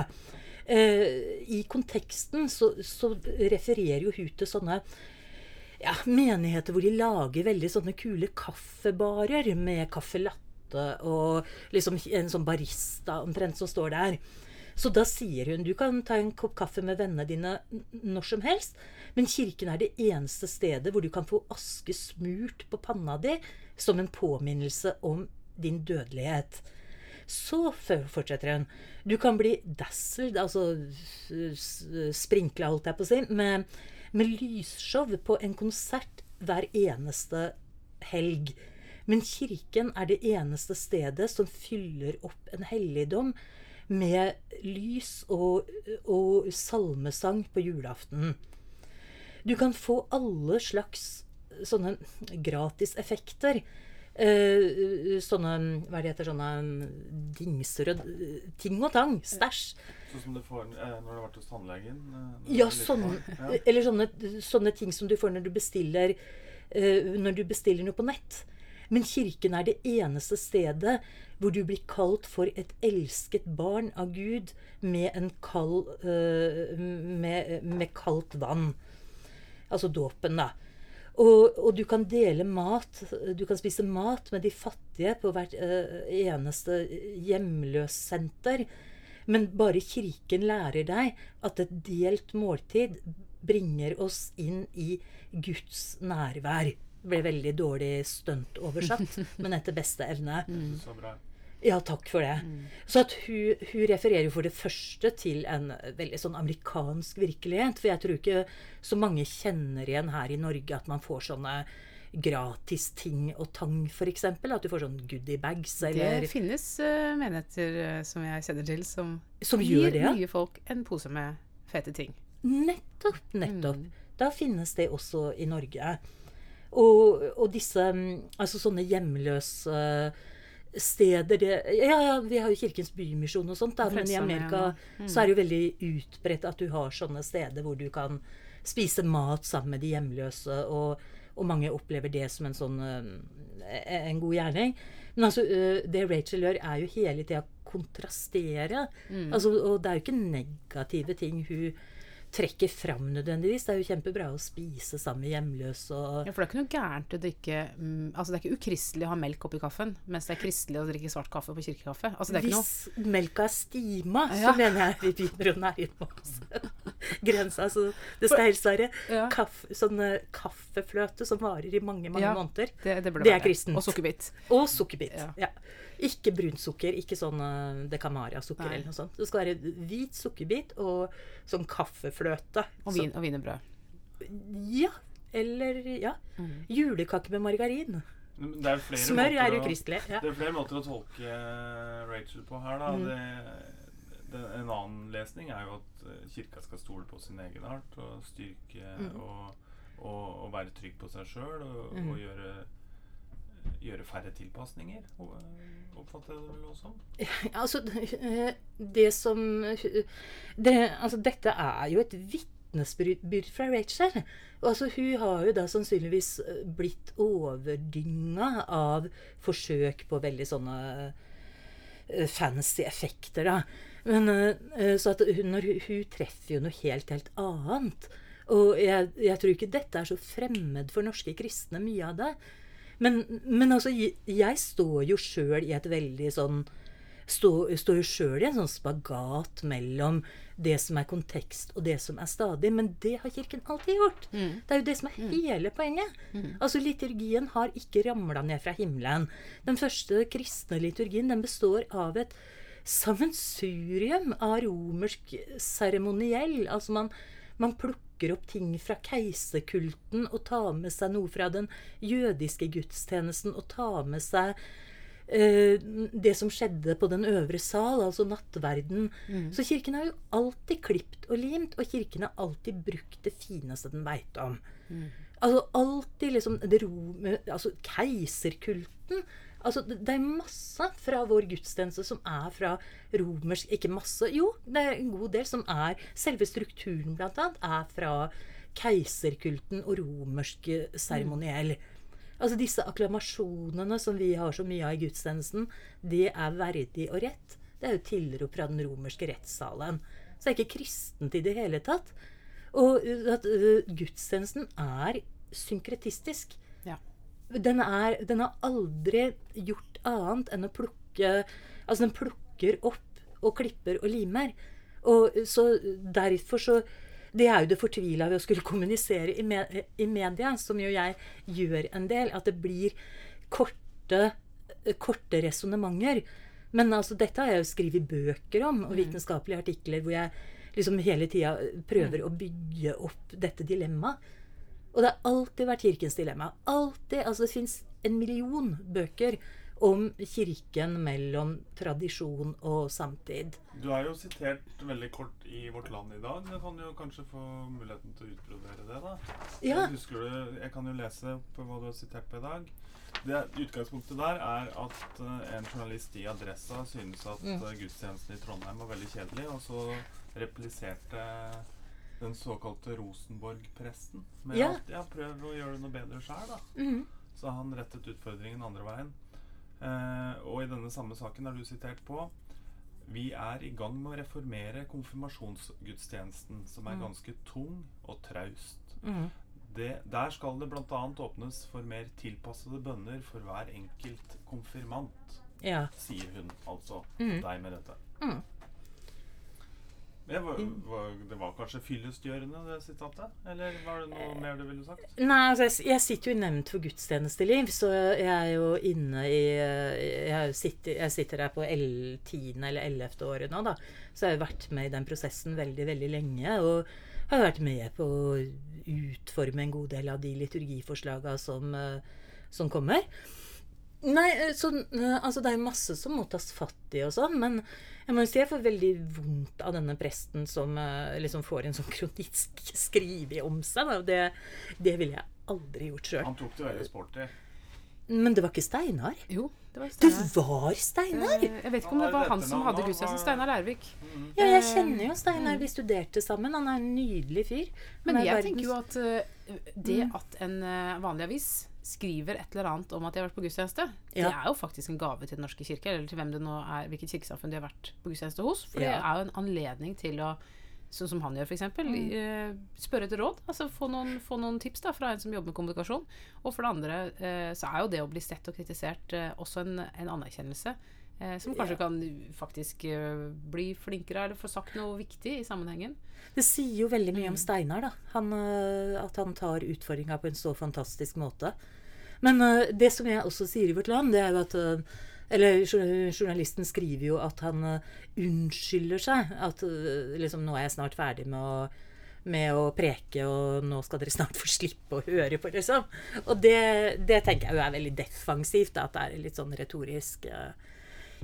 eh, I konteksten så, så refererer jo hun til sånne ja, menigheter hvor de lager veldig sånne kule kaffebarer med caffè latte og liksom en sånn barista omtrent som står der. Så da sier hun du kan ta en kopp kaffe med vennene dine når som helst, men kirken er det eneste stedet hvor du kan få aske smurt på panna di som en påminnelse om din dødelighet. Så fortsetter hun. Du kan bli dazzled, altså sprinkla, holdt jeg på å si, med, med lysshow på en konsert hver eneste helg. Men kirken er det eneste stedet som fyller opp en helligdom med lys og, og salmesang på julaften. Du kan få alle slags sånne gratiseffekter. Uh, sånne Hva det heter? Sånne dingser og ting og tang. Stæsj. Sånn som du får eh, når du har vært hos tannlegen? eh, Ja, er sånn, barn. Ja. eller sånne, sånne ting som du får når du bestiller uh, Når du bestiller noe på nett. Men kirken er det eneste stedet hvor du blir kalt for et elsket barn av Gud med, en kald, eh, med, med kaldt vann. Altså dåpen, da. Og, og du kan dele mat. Du kan spise mat med de fattige på hvert eh, eneste hjemløssenter. Men bare Kirken lærer deg at et delt måltid bringer oss inn i Guds nærvær. Ble veldig dårlig stuntoversatt, men etter beste evne. Så bra. Ja, takk for det. Så at hun, hun refererer jo for det første til en veldig sånn amerikansk virkelighet. For jeg tror ikke så mange kjenner igjen her i Norge at man får sånne gratis ting og tang, f.eks. At du får sånn goodiebags eller Det finnes uh, menigheter eh, som jeg kjenner til, som, Som gir det, ja. nye folk en pose med fete ting. Nettopp, nettopp. Da finnes det også i Norge. Og, og disse mm, Altså sånne hjemløse steder det, Ja, ja, vi har jo Kirkens Bymisjon og sånt, da, men i Amerika ja. så er det jo veldig utbredt at du har sånne steder hvor du kan spise mat sammen med de hjemløse, og, og mange opplever det som en sånn eh, en god gjerning. Men altså, eh, det Rachel gjør, er jo hele tida kontrastere. Altså, og det er jo ikke negative ting hun trekker fram nødvendigvis. Det er jo kjempebra å spise sammen med hjemløse og Ja, for det er ikke noe gærent å drikke mm, Altså det er ikke ukristelig å ha melk oppi kaffen, mens det er kristelig å drikke svart kaffe på kirkekaffe. Altså det ikke noe Hvis melka er stima, Ja. så mener jeg vi begynner å nærme oss grensa. Så det skal helst være Ja. sånn eh, kaffefløte som varer i mange, mange Ja. måneder. Det, det, Det er kristent. Og sukkerbit. Og sukkerbit. Ja. Ikke brunt sukker, ikke sånn uh, decamaria-sukker eller noe sånt. Det skal være hvit sukkerbit og sånn kaffefløte. Og, vin, og wienerbrød. Ja. Eller ja. Mm. Julekake med margarin. Det er flere Smør måter er ukristelig. Ja. Det er flere måter å tolke Rachel på her, da. Mm. Det, det, en annen lesning er jo at eh, kirka skal stole på sin egen art og styrke Mm. og, og, og være trygg på seg sjøl og, Mm. og gjøre, gjøre færre tilpasninger. Eh, Oppfatter jeg det vel også? Altså, det som det, Altså, dette er jo et vitnesbyrd fra Rachel. Altså, hun har jo da sannsynligvis blitt overdynga av forsøk på veldig sånne eh, fancy effekter, da. Men, eh, så at hun, hun treffer jo noe helt, helt annet. Og jeg, jeg tror ikke dette er så fremmed for norske kristne, mye av det. Men, men altså, jeg, står jo sjøl i et veldig sånn stå- jo sjøl i en sånn spagat mellom det som er kontekst, og det som er stadig. Men det har Kirken alltid gjort. Det er jo det som er hele poenget. Altså, Liturgien har ikke ramla ned fra himmelen. Den første kristne liturgien den består av et sammensurium av romersk seremoniell. Altså man, man plukker opp ting fra keiserkulten og tar med seg noe fra den jødiske gudstjenesten og tar med seg eh, det som skjedde på den øvre sal, altså nattverden. Så kirken har jo alltid klipt og limt, og kirken har alltid brukt det fineste den veit om. Altså alltid liksom det rom, altså Keiserkulten. Altså det, er masse fra vår gudstjeneste som er fra romersk Ikke masse, jo, det er en god del som er Selve strukturen, blant annet, er fra keiserkulten og romersk seremoniell. seremoniell. Altså disse akklamasjonene som vi har så mye av i gudstjenesten, det er verdig og rett. Det er jo tilrop fra den romerske rettssalen. Så det er ikke kristent i det hele tatt. Og at uh, gudstjenesten er synkretistisk. Den, er, den har aldri gjort annet enn å plukke Altså, den plukker opp og klipper og limer. Og så derfor så Det er jo det fortvila ved å skulle kommunisere i, me i media, som jo jeg gjør en del, at det blir korte, korte resonnementer. Men altså, dette har jeg jo skrevet bøker om, og vitenskapelige artikler hvor jeg liksom hele tida prøver å bygge opp dette dilemmaet. Og det har alltid vært kirkens dilemma. Alltid. Altså, det fins en million bøker om kirken mellom tradisjon og samtid. Du er jo sitert veldig kort i Vårt Land i dag. Du kan jo kanskje få muligheten til å utbrodere det, da. Ja. Jeg, du, jeg kan jo lese på hva du har sitert på i dag. Det Utgangspunktet der er at uh, en journalist i Adressa synes at Mm. eh, gudstjenesten i Trondheim var veldig kjedelig, og så repliserte den såkalte Rosenborg-presten med Ja. at ja, prøv å gjøre det noe bedre sjøl, da. Mhm. Så han rettet utfordringen andre veien. Eh, og i denne samme saken er du sitert på Vi er i gang med å reformere konfirmasjonsgudstjenesten, som er Mm. ganske tung og traust. Mhm. Det, der skal det bl.a. åpnes for mer tilpassede bønner for hver enkelt konfirmant, Ja. sier hun altså Mm. deg med dette. Det var, var, det var kanskje fyllestgjørende, det sitatet? Eller var det noe mer du ville sagt? Nei, altså, jeg, jeg sitter jo i nemnd for gudstjenesteliv, så jeg er jo inne i Jeg sitter, jeg sitter her på 10. eller 11. året nå, da. Så jeg har jo vært med i den prosessen veldig, veldig lenge. Og har vært med på å utforme en god del av de liturgiforslaga som, eh, som kommer. Nei, eh, så, eh, altså det er masse som må tas fatt i og sånn, men jeg må jo si jeg får veldig vondt av denne presten som eh, liksom får en sånn kronisk skrive om seg. Og Det, det ville jeg aldri gjort sjøl. Han tok det veldig sporty. Men det var ikke Steinar. Jo, det var Steinar. Det var Steinar! Jeg vet ikke om det var han som hadde gudstjenesten. Steinar Lærvik. Ja, jeg kjenner jo Steinar. Vi studerte sammen. Han er en nydelig fyr. Han Men er jeg verdens- tenker jo at det at en vanlig avis skriver et eller annet om at de har vært på gudstjeneste, det er jo faktisk en gave til Den norske kirke, eller til hvem det nå er, hvilket kirkesamfunn de har vært på gudstjeneste hos. For det er jo en anledning til å Sånn som han gjør, f.eks. Mm. Eh, spørre etter råd. Altså få noen, få noen tips da fra en som jobber med kommunikasjon. Og for det andre eh, så er jo det å bli sett og kritisert eh, også en, en anerkjennelse. Eh, som kanskje kan faktisk bli flinkere eller få sagt noe viktig i sammenhengen. Det sier jo veldig mye om Steinar, da. Han, at han tar utfordringa på en så fantastisk måte. Men uh, det som jeg også sier i Vårt Land, det er jo at uh, Eller journalisten skriver jo at han uh, unnskylder seg. At uh, liksom nå er jeg snart ferdig med å med å preke, og nå skal dere snart få slippe å høre på, liksom. Og det, det tenker jeg jo er veldig defensivt, da, at det er litt sånn retorisk. uh,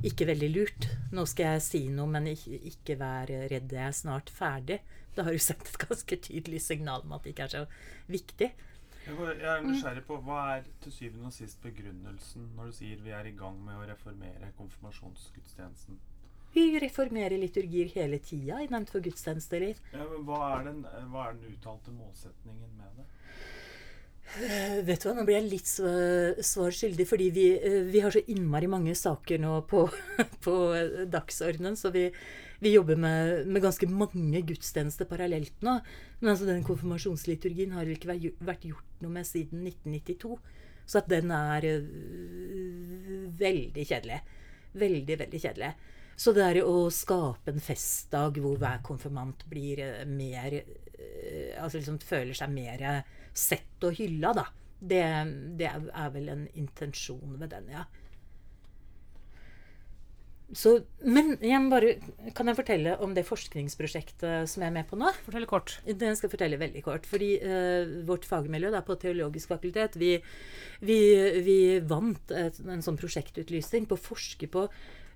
ikke veldig lurt. Nå skal jeg si noe, men ikke, ikke vær redd, jeg er snart ferdig. Da har du sendt et ganske tydelig signal om at det ikke er så viktig. Jeg er nysgjerrig på Hva er til syvende og sist begrunnelsen når du sier vi er i gang med å reformere konfirmasjonsgudstjenesten? Vi reformerer liturgier hele tida innenfor gudstjenester. Ja, men hva er den, hva er den uttalte målsetningen med det? Eh, vet du hva, Nå blir jeg litt sva- svar skyldig, fordi vi, eh, vi har så innmari mange saker nå på, på eh, dagsordenen. Så vi, vi jobber med, med ganske mange gudstjenester parallelt nå. Men altså den konfirmasjonsliturgien har ikke vært, gjort noe med siden 1992. Så at den er øh, veldig kjedelig. Veldig, veldig kjedelig. Så det er å skape en festdag hvor hver konfirmant blir eh, mer eh, Altså liksom føler seg mer sett og hylla, da. Det, det er vel en intensjon ved den, ja. Så, men jeg bare, kan jeg fortelle om det forskningsprosjektet som jeg er med på nå? Fortell kort. Det skal jeg fortelle veldig kort. Fordi eh, vårt fagmiljø da, på Teologisk fakultet, vi, vi, vi vant et, en sånn prosjektutlysning på å forske på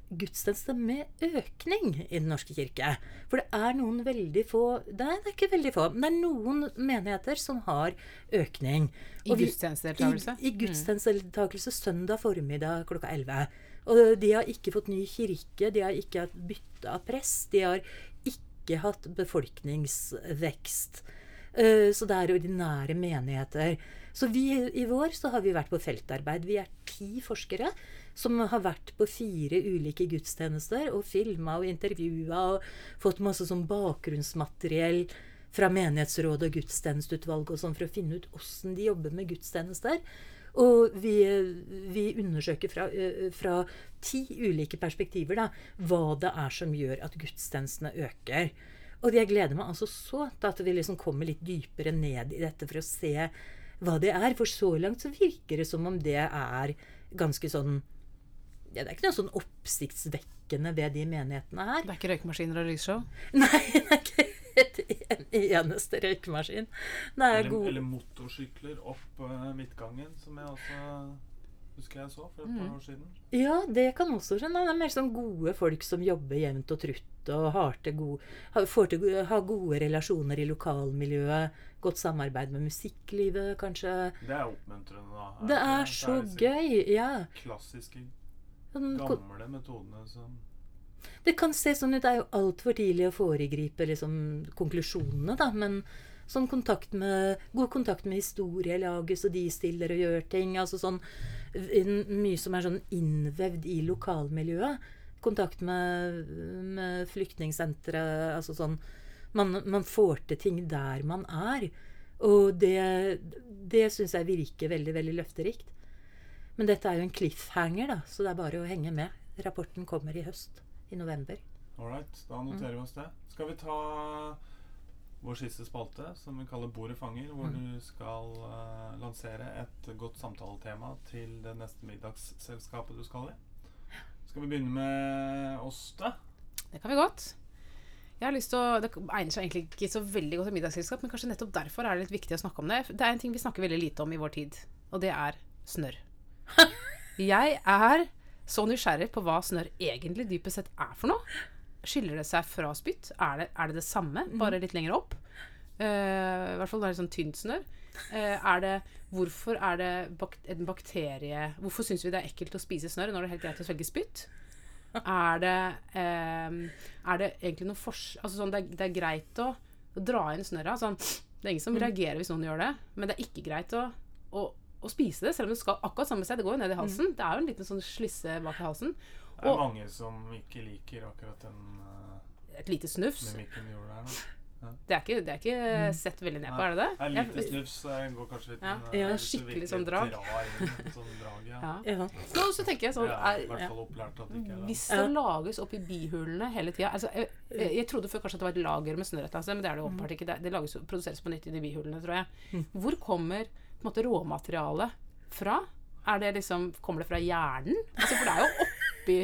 gudstjeneste med økning i Den norske kirke. For det er noen veldig få det er ikke veldig få. Men det er noen menigheter som har økning. I Og gudstjenestedeltakelse? I, i gudstjenestedeltakelse søndag formiddag klokka 11. Og de har ikke fått ny kirke, de har ikke hatt bytte av prest, de har ikke hatt befolkningsvekst. Eh, Så det er ordinære menigheter. Så vi i vår så har vi vært på feltarbeid. Vi er ti forskere som har vært på fire ulike gudstjenester og filma og intervjua og fått masse sånn bakgrunnsmateriell fra menighetsrådet og gudstjenesteutvalget og sånn for å finne ut åssen de jobber med gudstjenester. Og vi, vi undersøker fra, eh, fra ti ulike perspektiver da, hva det er som gjør at gudstjenestene øker. Og jeg gleder meg altså så til at vi liksom kommer litt dypere ned i dette for å se hva det er. For så langt så virker det som om det er ganske sånn ja, Det er ikke noe sånn oppsiktsvekkende ved de menighetene her. Det er ikke røykmaskiner og lysshow? Nei, det er ikke en eneste røykemaskin. Det er Eller, god eller motorsykler opp eh, midtgangen, som jeg også husker jeg så for et Mm. par år siden. Ja, det kan også skjønne. Det er mer sånn gode folk som jobber jevnt og trutt og har, til gode, har, får til, har gode relasjoner i lokalmiljøet. Godt samarbeid med musikklivet, kanskje. Det er oppmuntrende, da. Det ikke er så disse gøy! Ja. Klassiske, Sånn gamle metodene som Det kan se sånn ut. Det er jo altfor tidlig å foregripe liksom, konklusjonene, da. Men sånn kontakt med, god kontakt med historielaget, så de stiller og gjør ting. altså sånn Mye som er sånn innvevd i lokalmiljøet. Kontakt med, med flyktningsenteret. Altså sånn man, man får til ting der man er. Og det, det syns jeg virker veldig, veldig løfterikt. Men dette er jo en cliffhanger, da, så det er bare å henge med. Rapporten kommer i høst. I november. Ålreit, da Mm. noterer vi oss det. Skal vi ta vår siste spalte, som vi kaller Bordet fanger, hvor Mm. du skal uh, lansere et godt samtaletema til det neste middagsselskapet du skal i? Skal vi begynne med oss, da? Det kan vi godt. Jeg har lyst til å, Det egner seg egentlig ikke så veldig godt til middagsselskap, men kanskje nettopp derfor er det litt viktig å snakke om det. Det er en ting vi snakker veldig lite om i vår tid, og det er snørr. Jeg er så nysgjerrig på hva snørr egentlig dypest sett er for noe. Skiller det seg fra spytt? Er det er det, det samme, bare litt lenger opp? Uh, I hvert fall det er sånn tynt snørr. Uh, er det, hvorfor er det bak en bakterie Hvorfor syns vi det er ekkelt å spise snørr når det er helt greit å svelge spytt? Er det, ehm, er det egentlig noe fors... Altså sånn, det, er, det er greit å, å dra inn snørra. Sånn, det er ingen som reagerer hvis noen gjør det, men det er ikke greit å, å, å spise det, selv om det skal akkurat samme sted. Det går jo ned i halsen. Det er jo en liten sånn slisse bak i halsen. Det er Og- mange som ikke liker akkurat den uh, Et lite snufs. der. ja. Det er ikke, det er ikke sett veldig ned på, er det det? Nei, lite Jeg- snufs eh, går kanskje litt Ja. eh, Ja, skikkelig sånn drag. drar en sånn drag, ja. ja. Ja. Så, så tenker jeg sånn er i er, hvert fall opplært at det ikke er. Hvis det lages opp i bihulene hele tida altså, jeg, jeg, jeg trodde før kanskje at det var et lager med snørr et sted, men det er det åpenbart ikke. Det, det lages, produseres på nytt i de bihulene, tror jeg. Hvor kommer på en måte, råmaterialet fra? Er det liksom, kommer det fra hjernen? Altså, for det er jo oppi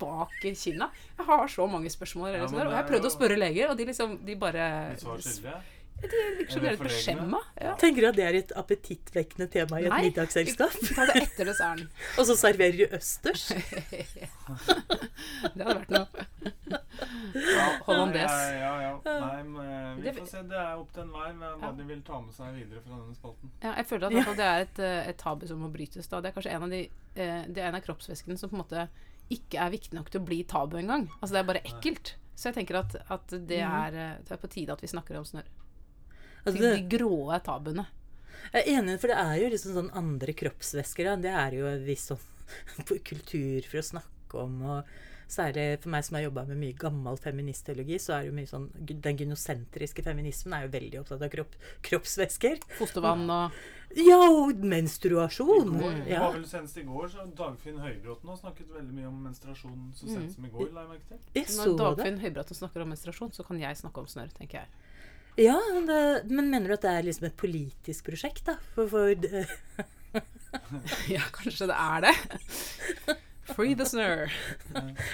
bak kinna. Jeg har så mange spørsmål. Ja, sånn der, og jeg har er prøvd å spørre leger, og de liksom de bare skyldige. De virker som de Er er litt beskjemma. Ja. Tenker du at det er et appetittvekkende tema i et Nei. middagsselskap? Tar det etter desserten. Og så serverer du østers? Det hadde vært noe. Ja, Hollandes. Ja, ja, ja. Nei, men eh, vi Det- Det er opp til enhver hva Ja. de vil ta med seg videre fra denne spalten. Ja, jeg føler at ja. det er et, eh, et tabu som må brytes. Da. Det er kanskje en av de eh, Det er en av kroppsvæskene som på en måte ikke er viktig nok til å bli tabu engang. Altså det er bare ekkelt. Så jeg tenker at, at det, er, eh, det er på tide at vi snakker om snørr. Altså, De, de gråe tabuene. jeg er enig, for det er jo liksom sånn andre kroppsvæsker. Da. Det er jo en viss sånn kultur for å snakke om. og Særlig for meg som har jobba med mye gammel feministteologi, så er det jo mye sånn Den gynosentriske feminismen er jo veldig opptatt av kropp, kroppsvæsker. Fostervann og Ja, og menstruasjon! går, det Ja. var vel senest i går, så Dagfinn Høybråten har snakket veldig mye om menstruasjon så sent som i går, la jeg merke til. Jeg Når. Dagfinn Høybråten snakker om menstruasjon, så kan jeg snakke om snørr, tenker jeg. Ja, det, men mener du at det er liksom et politisk prosjekt, da? For, for Ja, kanskje det er det. Free the snør.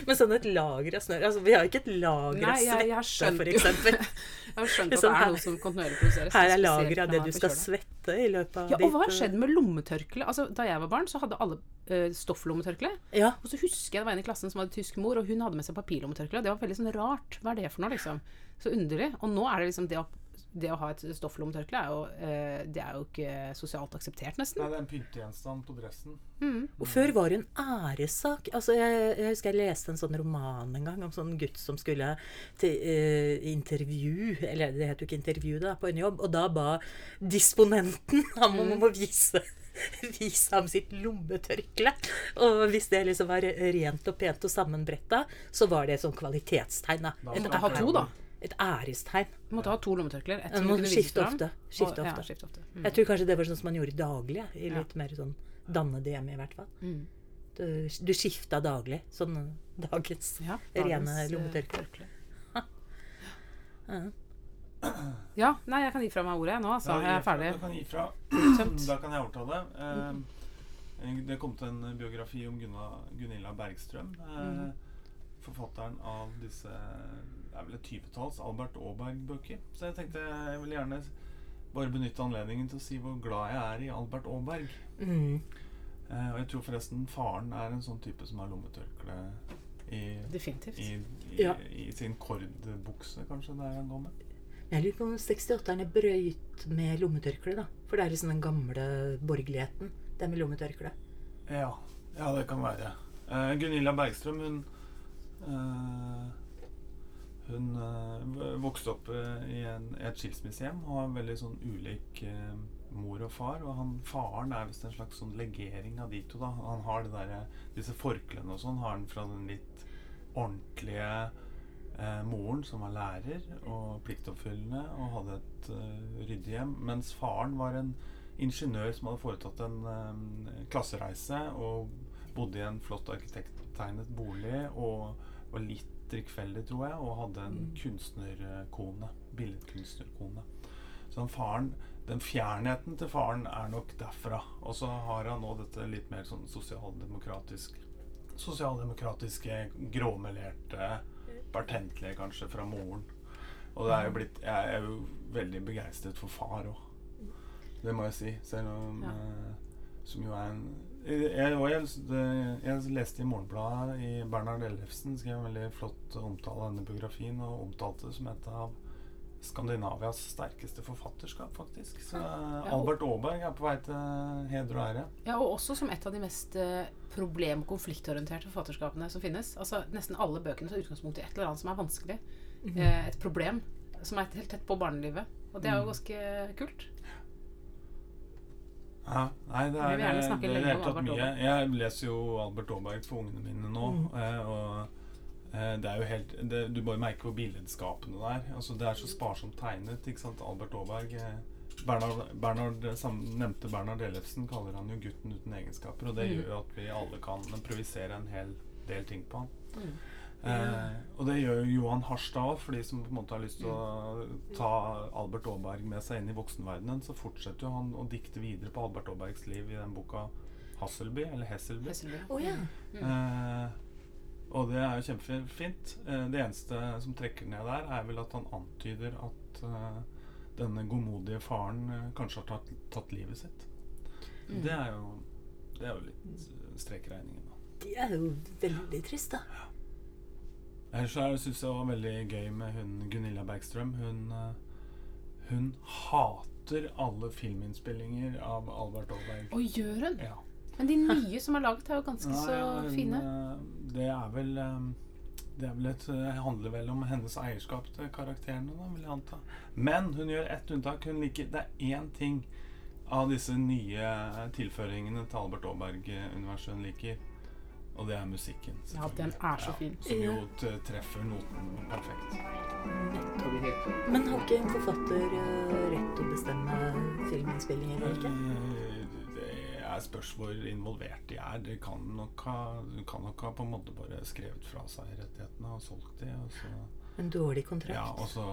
Men sånn et lager av snørr Altså, vi har ikke et lager av svette, eksempel. Jeg har skjønt at Sånn det er noe som kontinuerlig. Her er spesielt lager av det du skal svette i løpet av Ja, og hva har skjedd med lommetørkle? Altså, da jeg var barn, så hadde alle uh, stofflommetørkle. Ja, Og så husker jeg det var en i klassen som hadde tysk mor, og hun hadde med seg papirlommetørkle. Det var veldig sånn rart. Hva er det for noe, liksom? Så underlig. Og nå er det liksom det å, det å ha et stofflommetørkle er jo, eh, det er jo ikke sosialt akseptert, nesten. Nei, det er en pyntegjenstand på dressen. Og før var det en æressak. Altså, jeg, jeg husker jeg leste en sånn roman en gang om sånn gutt som skulle til eh, intervju, eller det het jo ikke intervju da, på en jobb, og da ba disponenten ham om å vise Vise ham sitt lommetørkle. Og hvis det liksom var rent og pent og sammenbretta, så var det et sånn kvalitetstegn. da. Da Et, måtte ha to, da. Et ærestegn. Du måtte ha to lommetørklær. Et som du du må vise skifte fram. ofte. Skifte og, ofte. Ja, skifte ofte. Mm. Jeg tror kanskje det var sånn som man gjorde daglig. I I Ja. litt mer sånn dannede hjem, i hvert fall. Mm. Du, du skifta daglig. Sånn dagens Ja, dagens, rene lommetørkle. Ja. Ja, nei, jeg kan gi fra meg ordet nå, så Ja, Jeg er ferdig. Du kan gi fra. Da kan jeg overta det. Eh, det kom til en biografi om Gunna, Gunilla Bergstrøm. Eh, Forfatteren av disse det er vel et tyvetalls Albert Aaberg-bøker. Så jeg tenkte jeg vil gjerne bare benytte anledningen til å si hvor glad jeg er i Albert Aaberg. Mm. Eh, og jeg tror forresten faren er en sånn type som har lommetørkle i, Definitivt. i, i, Ja. i sin kordbukse, kanskje, der han går med. Jeg lurer på om 68-erne brøyt med lommetørkle, da. For det er liksom den gamle borgerligheten, det med lommetørkle. Ja, ja det kan være. Eh, Gunilla Bergstrøm, hun eh, Hun eh, vokste opp eh, i en, et skilsmissehjem og har veldig sånn ulik eh, mor og far. Og han, faren er visst en slags sånn legering av de to. da Han har der, disse forklene og sånn har han fra den litt ordentlige eh, moren, som var lærer og pliktoppfyllende og hadde et eh, ryddig hjem. Mens faren var en ingeniør som hadde foretatt en eh, klassereise og bodde i en flott arkitekttegnet bolig og var litt drikkfeldig, tror jeg, og hadde en Mm. kunstnerkone. Billedkunstnerkone. Så den faren den fjernheten til faren er nok derfra. Og så har han nå dette litt mer sånn sosialdemokratisk Sosialdemokratiske, gråmelerte, pertentlige kanskje, fra moren. Og det er jo blitt Jeg er jo veldig begeistret for far òg. Det må jeg si. Selv om Ja. eh, Som jo er en jeg, og jeg, jeg leste i Morgenbladet i Bernhard Ellefsen skrev en veldig flott omtale av denne biografien, og omtalte det som et av Skandinavias sterkeste forfatterskap, faktisk. Så eh, Albert Aaberg er på vei til heder og ære. Ja, og også som et av de mest eh, problem- og konfliktorienterte forfatterskapene som finnes. Altså Nesten alle bøkene tar utgangspunkt i et eller annet som er vanskelig. Eh, et problem som er helt tett på barnelivet. Og det er jo ganske kult. Ja, nei, det er, vil det, er, det, er mye. Jeg leser jo Albert Aaberg for ungene mine nå, Mm. eh, og eh, det er jo helt det, Du bare merker hvor billedskapende det er. Altså, det er så sparsomt tegnet. ikke sant? Albert Aaberg Bernard, Bernhard, Bernhard, nevnte Bernhard Ellefsen kaller han jo 'gutten uten egenskaper', og det Mm. gjør jo at vi alle kan improvisere en hel del ting på han. Mm. Eh, og det gjør jo Johan Harstad òg, for de som på en måte har lyst til å ta Albert Aaberg med seg inn i voksenverdenen. Så fortsetter jo han å dikte videre på Albert Aabergs liv i den boka 'Hasselby', eller 'Hesselby'. Hesselby. Oh, ja. Eh, og det er jo kjempefint. Eh, det eneste som trekker ned der, er vel at han antyder at eh, denne godmodige faren eh, kanskje har tatt, tatt livet sitt. Mm. Det er jo Det er jo litt eh, strek i regningen, da. Det er jo veldig trist, da. Ellers så syns jeg det var veldig gøy med hun Gunilla Bergstrøm. Hun, eh, hun hater alle filminnspillinger av Albert Aalberg. Og gjør hun? Ja. Men de nye som er laget, er jo ganske Nei, så hun, fine. eh, Det er vel eh, Det er vel et, handler vel om hennes eierskap til karakterene, da, vil jeg anta. Men hun gjør ett unntak. Hun liker Det er én ting av disse nye tilføringene til Albert Aalberg-universet hun liker. Og det er musikken. Ja, den er så fin. som jo treffer noten perfekt. Men har ikke en forfatter eh, rett til å bestemme filminnspillinger eller ikke? Eh, Det er spørsmål hvor involvert de er. De kan nok ha, kan nok ha på en måte bare skrevet fra seg rettighetene og solgt de. Og så, En dårlig kontrakt? ja, og så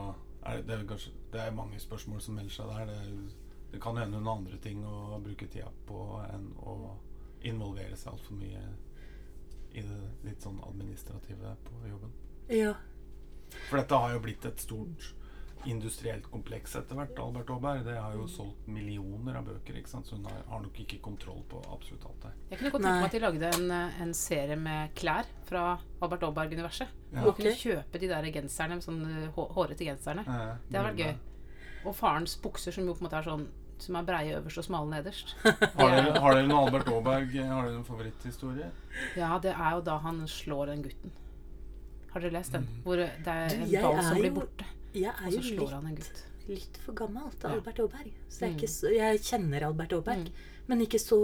er det, det, er kanskje, det er mange spørsmål som melder seg der. Det, det kan hende noen andre ting å bruke tida på enn å involvere seg altfor mye i det litt sånn administrative på jobben. Ja. For dette har jo blitt et stort industrielt kompleks etter hvert. Albert Aaberg det har jo solgt millioner av bøker, ikke sant? så hun har, har nok ikke kontroll på absolutt alt det. Jeg kunne godt tenke meg at de lagde en, eh, en serie med klær fra Albert Aaberg-universet. Ja. Hvor man kunne kjøpe de der genserne, sånn eh, hå- hårete genserne. Ja, Det hadde vært gøy. Og farens bukser, som jo på en måte er sånn som er breie øverst og smale nederst. Har dere, noen Albert Aaberg Har dere noen favoritthistorie? Ja, det er jo da han slår den gutten. Har dere lest den? Hvor det er en ball som blir borte, Jeg og så slår han en gutt. litt for gammel til Ja. Albert Aaberg. Så jeg, er Mm. ikke så, jeg kjenner Albert Aaberg, men ikke så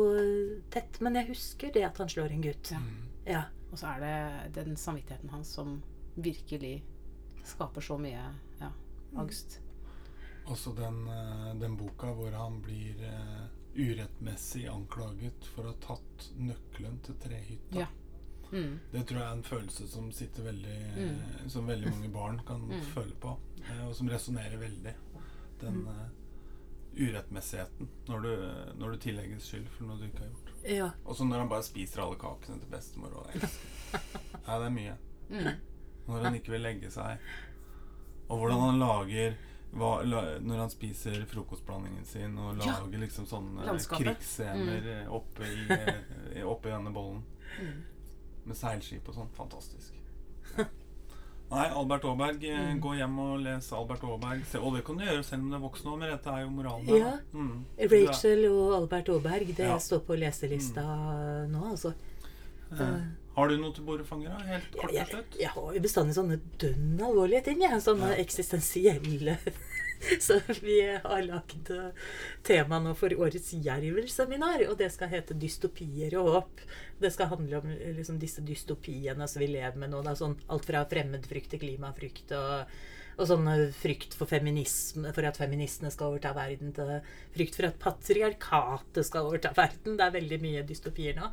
tett. Men jeg husker det at han slår en gutt. Ja. Ja. Og så er det den samvittigheten hans som virkelig skaper så mye ja, angst. Også den, eh, den boka hvor han blir uh, urettmessig anklaget for å ha tatt nøkkelen til trehytta. Ja. Mm. Det tror jeg er en følelse som sitter veldig Mm. Som veldig mange barn kan Mm. føle på, eh, og som resonnerer veldig. Den eh, urettmessigheten når du, når du tillegges skyld for noe du ikke har gjort. ja. Og så når han bare spiser alle kakene til bestemor og elsker. Ja, det er mye. Mm. Når han ikke vil legge seg. Og hvordan han lager hva, la, Når han spiser frokostblandingen sin og Ja. lager liksom sånne Landskapet. krigsscener mm. oppe, i, eh, oppe i denne bollen. Mm. Med seilskip og sånn. Fantastisk. Ja. Nei, Albert Aaberg. eh, Mm. Gå hjem og les Albert Aaberg. Se, og det kan du gjøre selv om du er voksen òg, men dette er jo moralen Ja. Mm. Rachel og Albert Aaberg, det Ja. står på leselista nå, altså. Eh, Har du noe til bordfanger, da? Helt kort og slett? Jeg, jeg har jo bestandig sånne dønn alvorlige ting, jeg. Sånne Ja. eksistensielle Så vi har lagd eh, tema nå for årets Jervel-seminar, og det skal hete 'Dystopier og håp'. Det skal handle om eh, liksom, disse dystopiene som vi lever med nå. Det er sånn alt fra fremmedfrykt til klimafrykt og, og sånn eh, frykt for feminisme, for at feministene skal overta verden, til frykt for at patriarkatet skal overta verden. Det er veldig mye dystopier nå.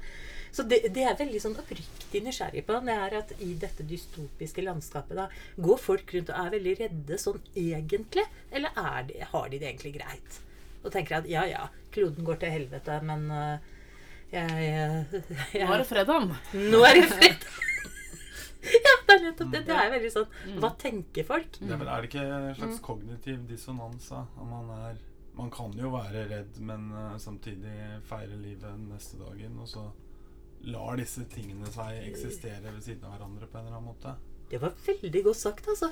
Så det, det er veldig sånn oppriktig nysgjerrig på. Det er at I dette dystopiske landskapet da, går folk rundt og er veldig redde sånn egentlig? Eller er de, har de det egentlig greit? Og tenker at ja, ja, kloden går til helvete, men øh, jeg, jeg, jeg Nå er det fredag. Nå er det fred! ja, det er nettopp det. Det er veldig sånn Mm. Hva tenker folk? Det er, vel, er det ikke en slags kognitiv dissonans? da? Man, er, man kan jo være redd, men uh, samtidig feire livet neste dagen. Og så lar disse tingene seg eksistere ved siden av hverandre på en eller annen måte. Det var veldig godt sagt, altså.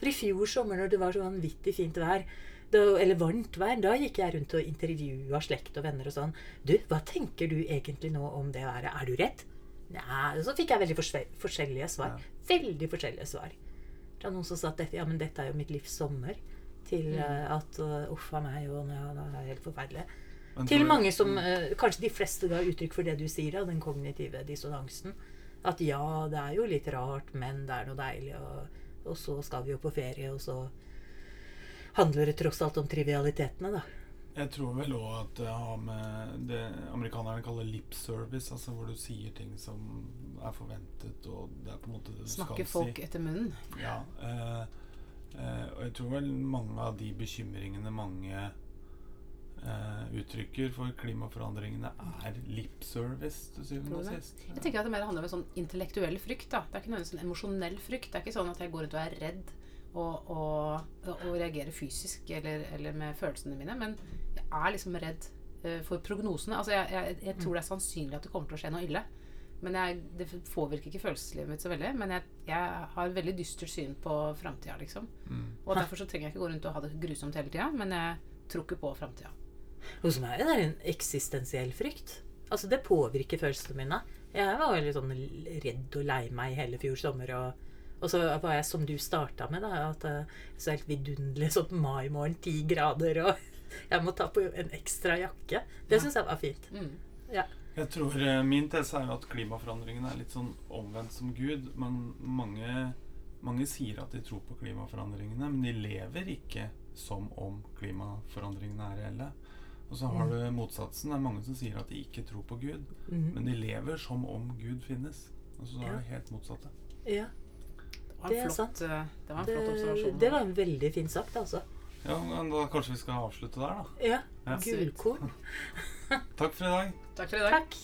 For i fjor sommer, når det var så vanvittig fint vær, da, eller varmt vær, da gikk jeg rundt og intervjua slekt og venner og sånn. Du, hva tenker du egentlig nå om det været? Er du redd? Nei, og så fikk jeg veldig forskjellige svar. Veldig forskjellige svar. Fra noen som sa at ja, men dette er jo mitt livs sommer. Til mm. at uh, uff a meg, og ja, det er helt forferdelig. Men Til mange som eh, Kanskje de fleste ga uttrykk for det du sier, da, den kognitive dissonansen. At ja, det er jo litt rart, men det er noe deilig, og, og så skal vi jo på ferie, og så handler det tross alt om trivialitetene, da. Jeg tror vel òg at det har med det amerikanerne kaller lip service, altså hvor du sier ting som er forventet, og det er på en måte det du Snakker skal folk etter munnen. Ja, eh, eh, og jeg tror vel mange av de bekymringene mange eh, uttrykker for klimaforandringene, er lip service til syvende og sist. Jeg tenker at det mer handler om en sånn intellektuell frykt. da. Det er ikke nødvendigvis en emosjonell frykt. Det er ikke sånn at jeg går rundt og er redd og, og, og reagere fysisk eller, eller med følelsene mine. Men jeg er liksom redd uh, for prognosene. Altså jeg, jeg, jeg tror det er sannsynlig at det kommer til å skje noe ille. Men jeg, det påvirker ikke følelseslivet mitt så veldig. Men jeg, jeg har et veldig dystert syn på framtida, liksom. Mm. Og derfor så trenger jeg ikke gå rundt og ha det grusomt hele tida, men jeg tror ikke på framtida. Hos meg er det en eksistensiell frykt. Altså, det påvirker følelsene mine. Jeg var veldig sånn redd og lei meg hele fjor sommer. Og, og så var jeg som du starta med, da, at det så helt vidunderlig sånn maimorgen, ti grader, og jeg må ta på en ekstra jakke. Det Ja. syns jeg var fint. Mm. Ja. Jeg tror eh, Min tese er jo at klimaforandringene er litt sånn omvendt som Gud. Men mange, mange sier at de tror på klimaforandringene, men de lever ikke som om klimaforandringene er reelle. Og så har du motsatsen. Det er mange som sier at de ikke tror på Gud, mm. men de lever som om Gud finnes. Og så er Ja. det helt motsatte. ja. Det var en flott, eh, det var en Det, flott observasjon. det var en veldig fin sagt, altså. Ja, men da Kanskje vi skal avslutte der, da. Ja. Ja. Gullkorn. Takk for i dag. Takk for i dag. Takk.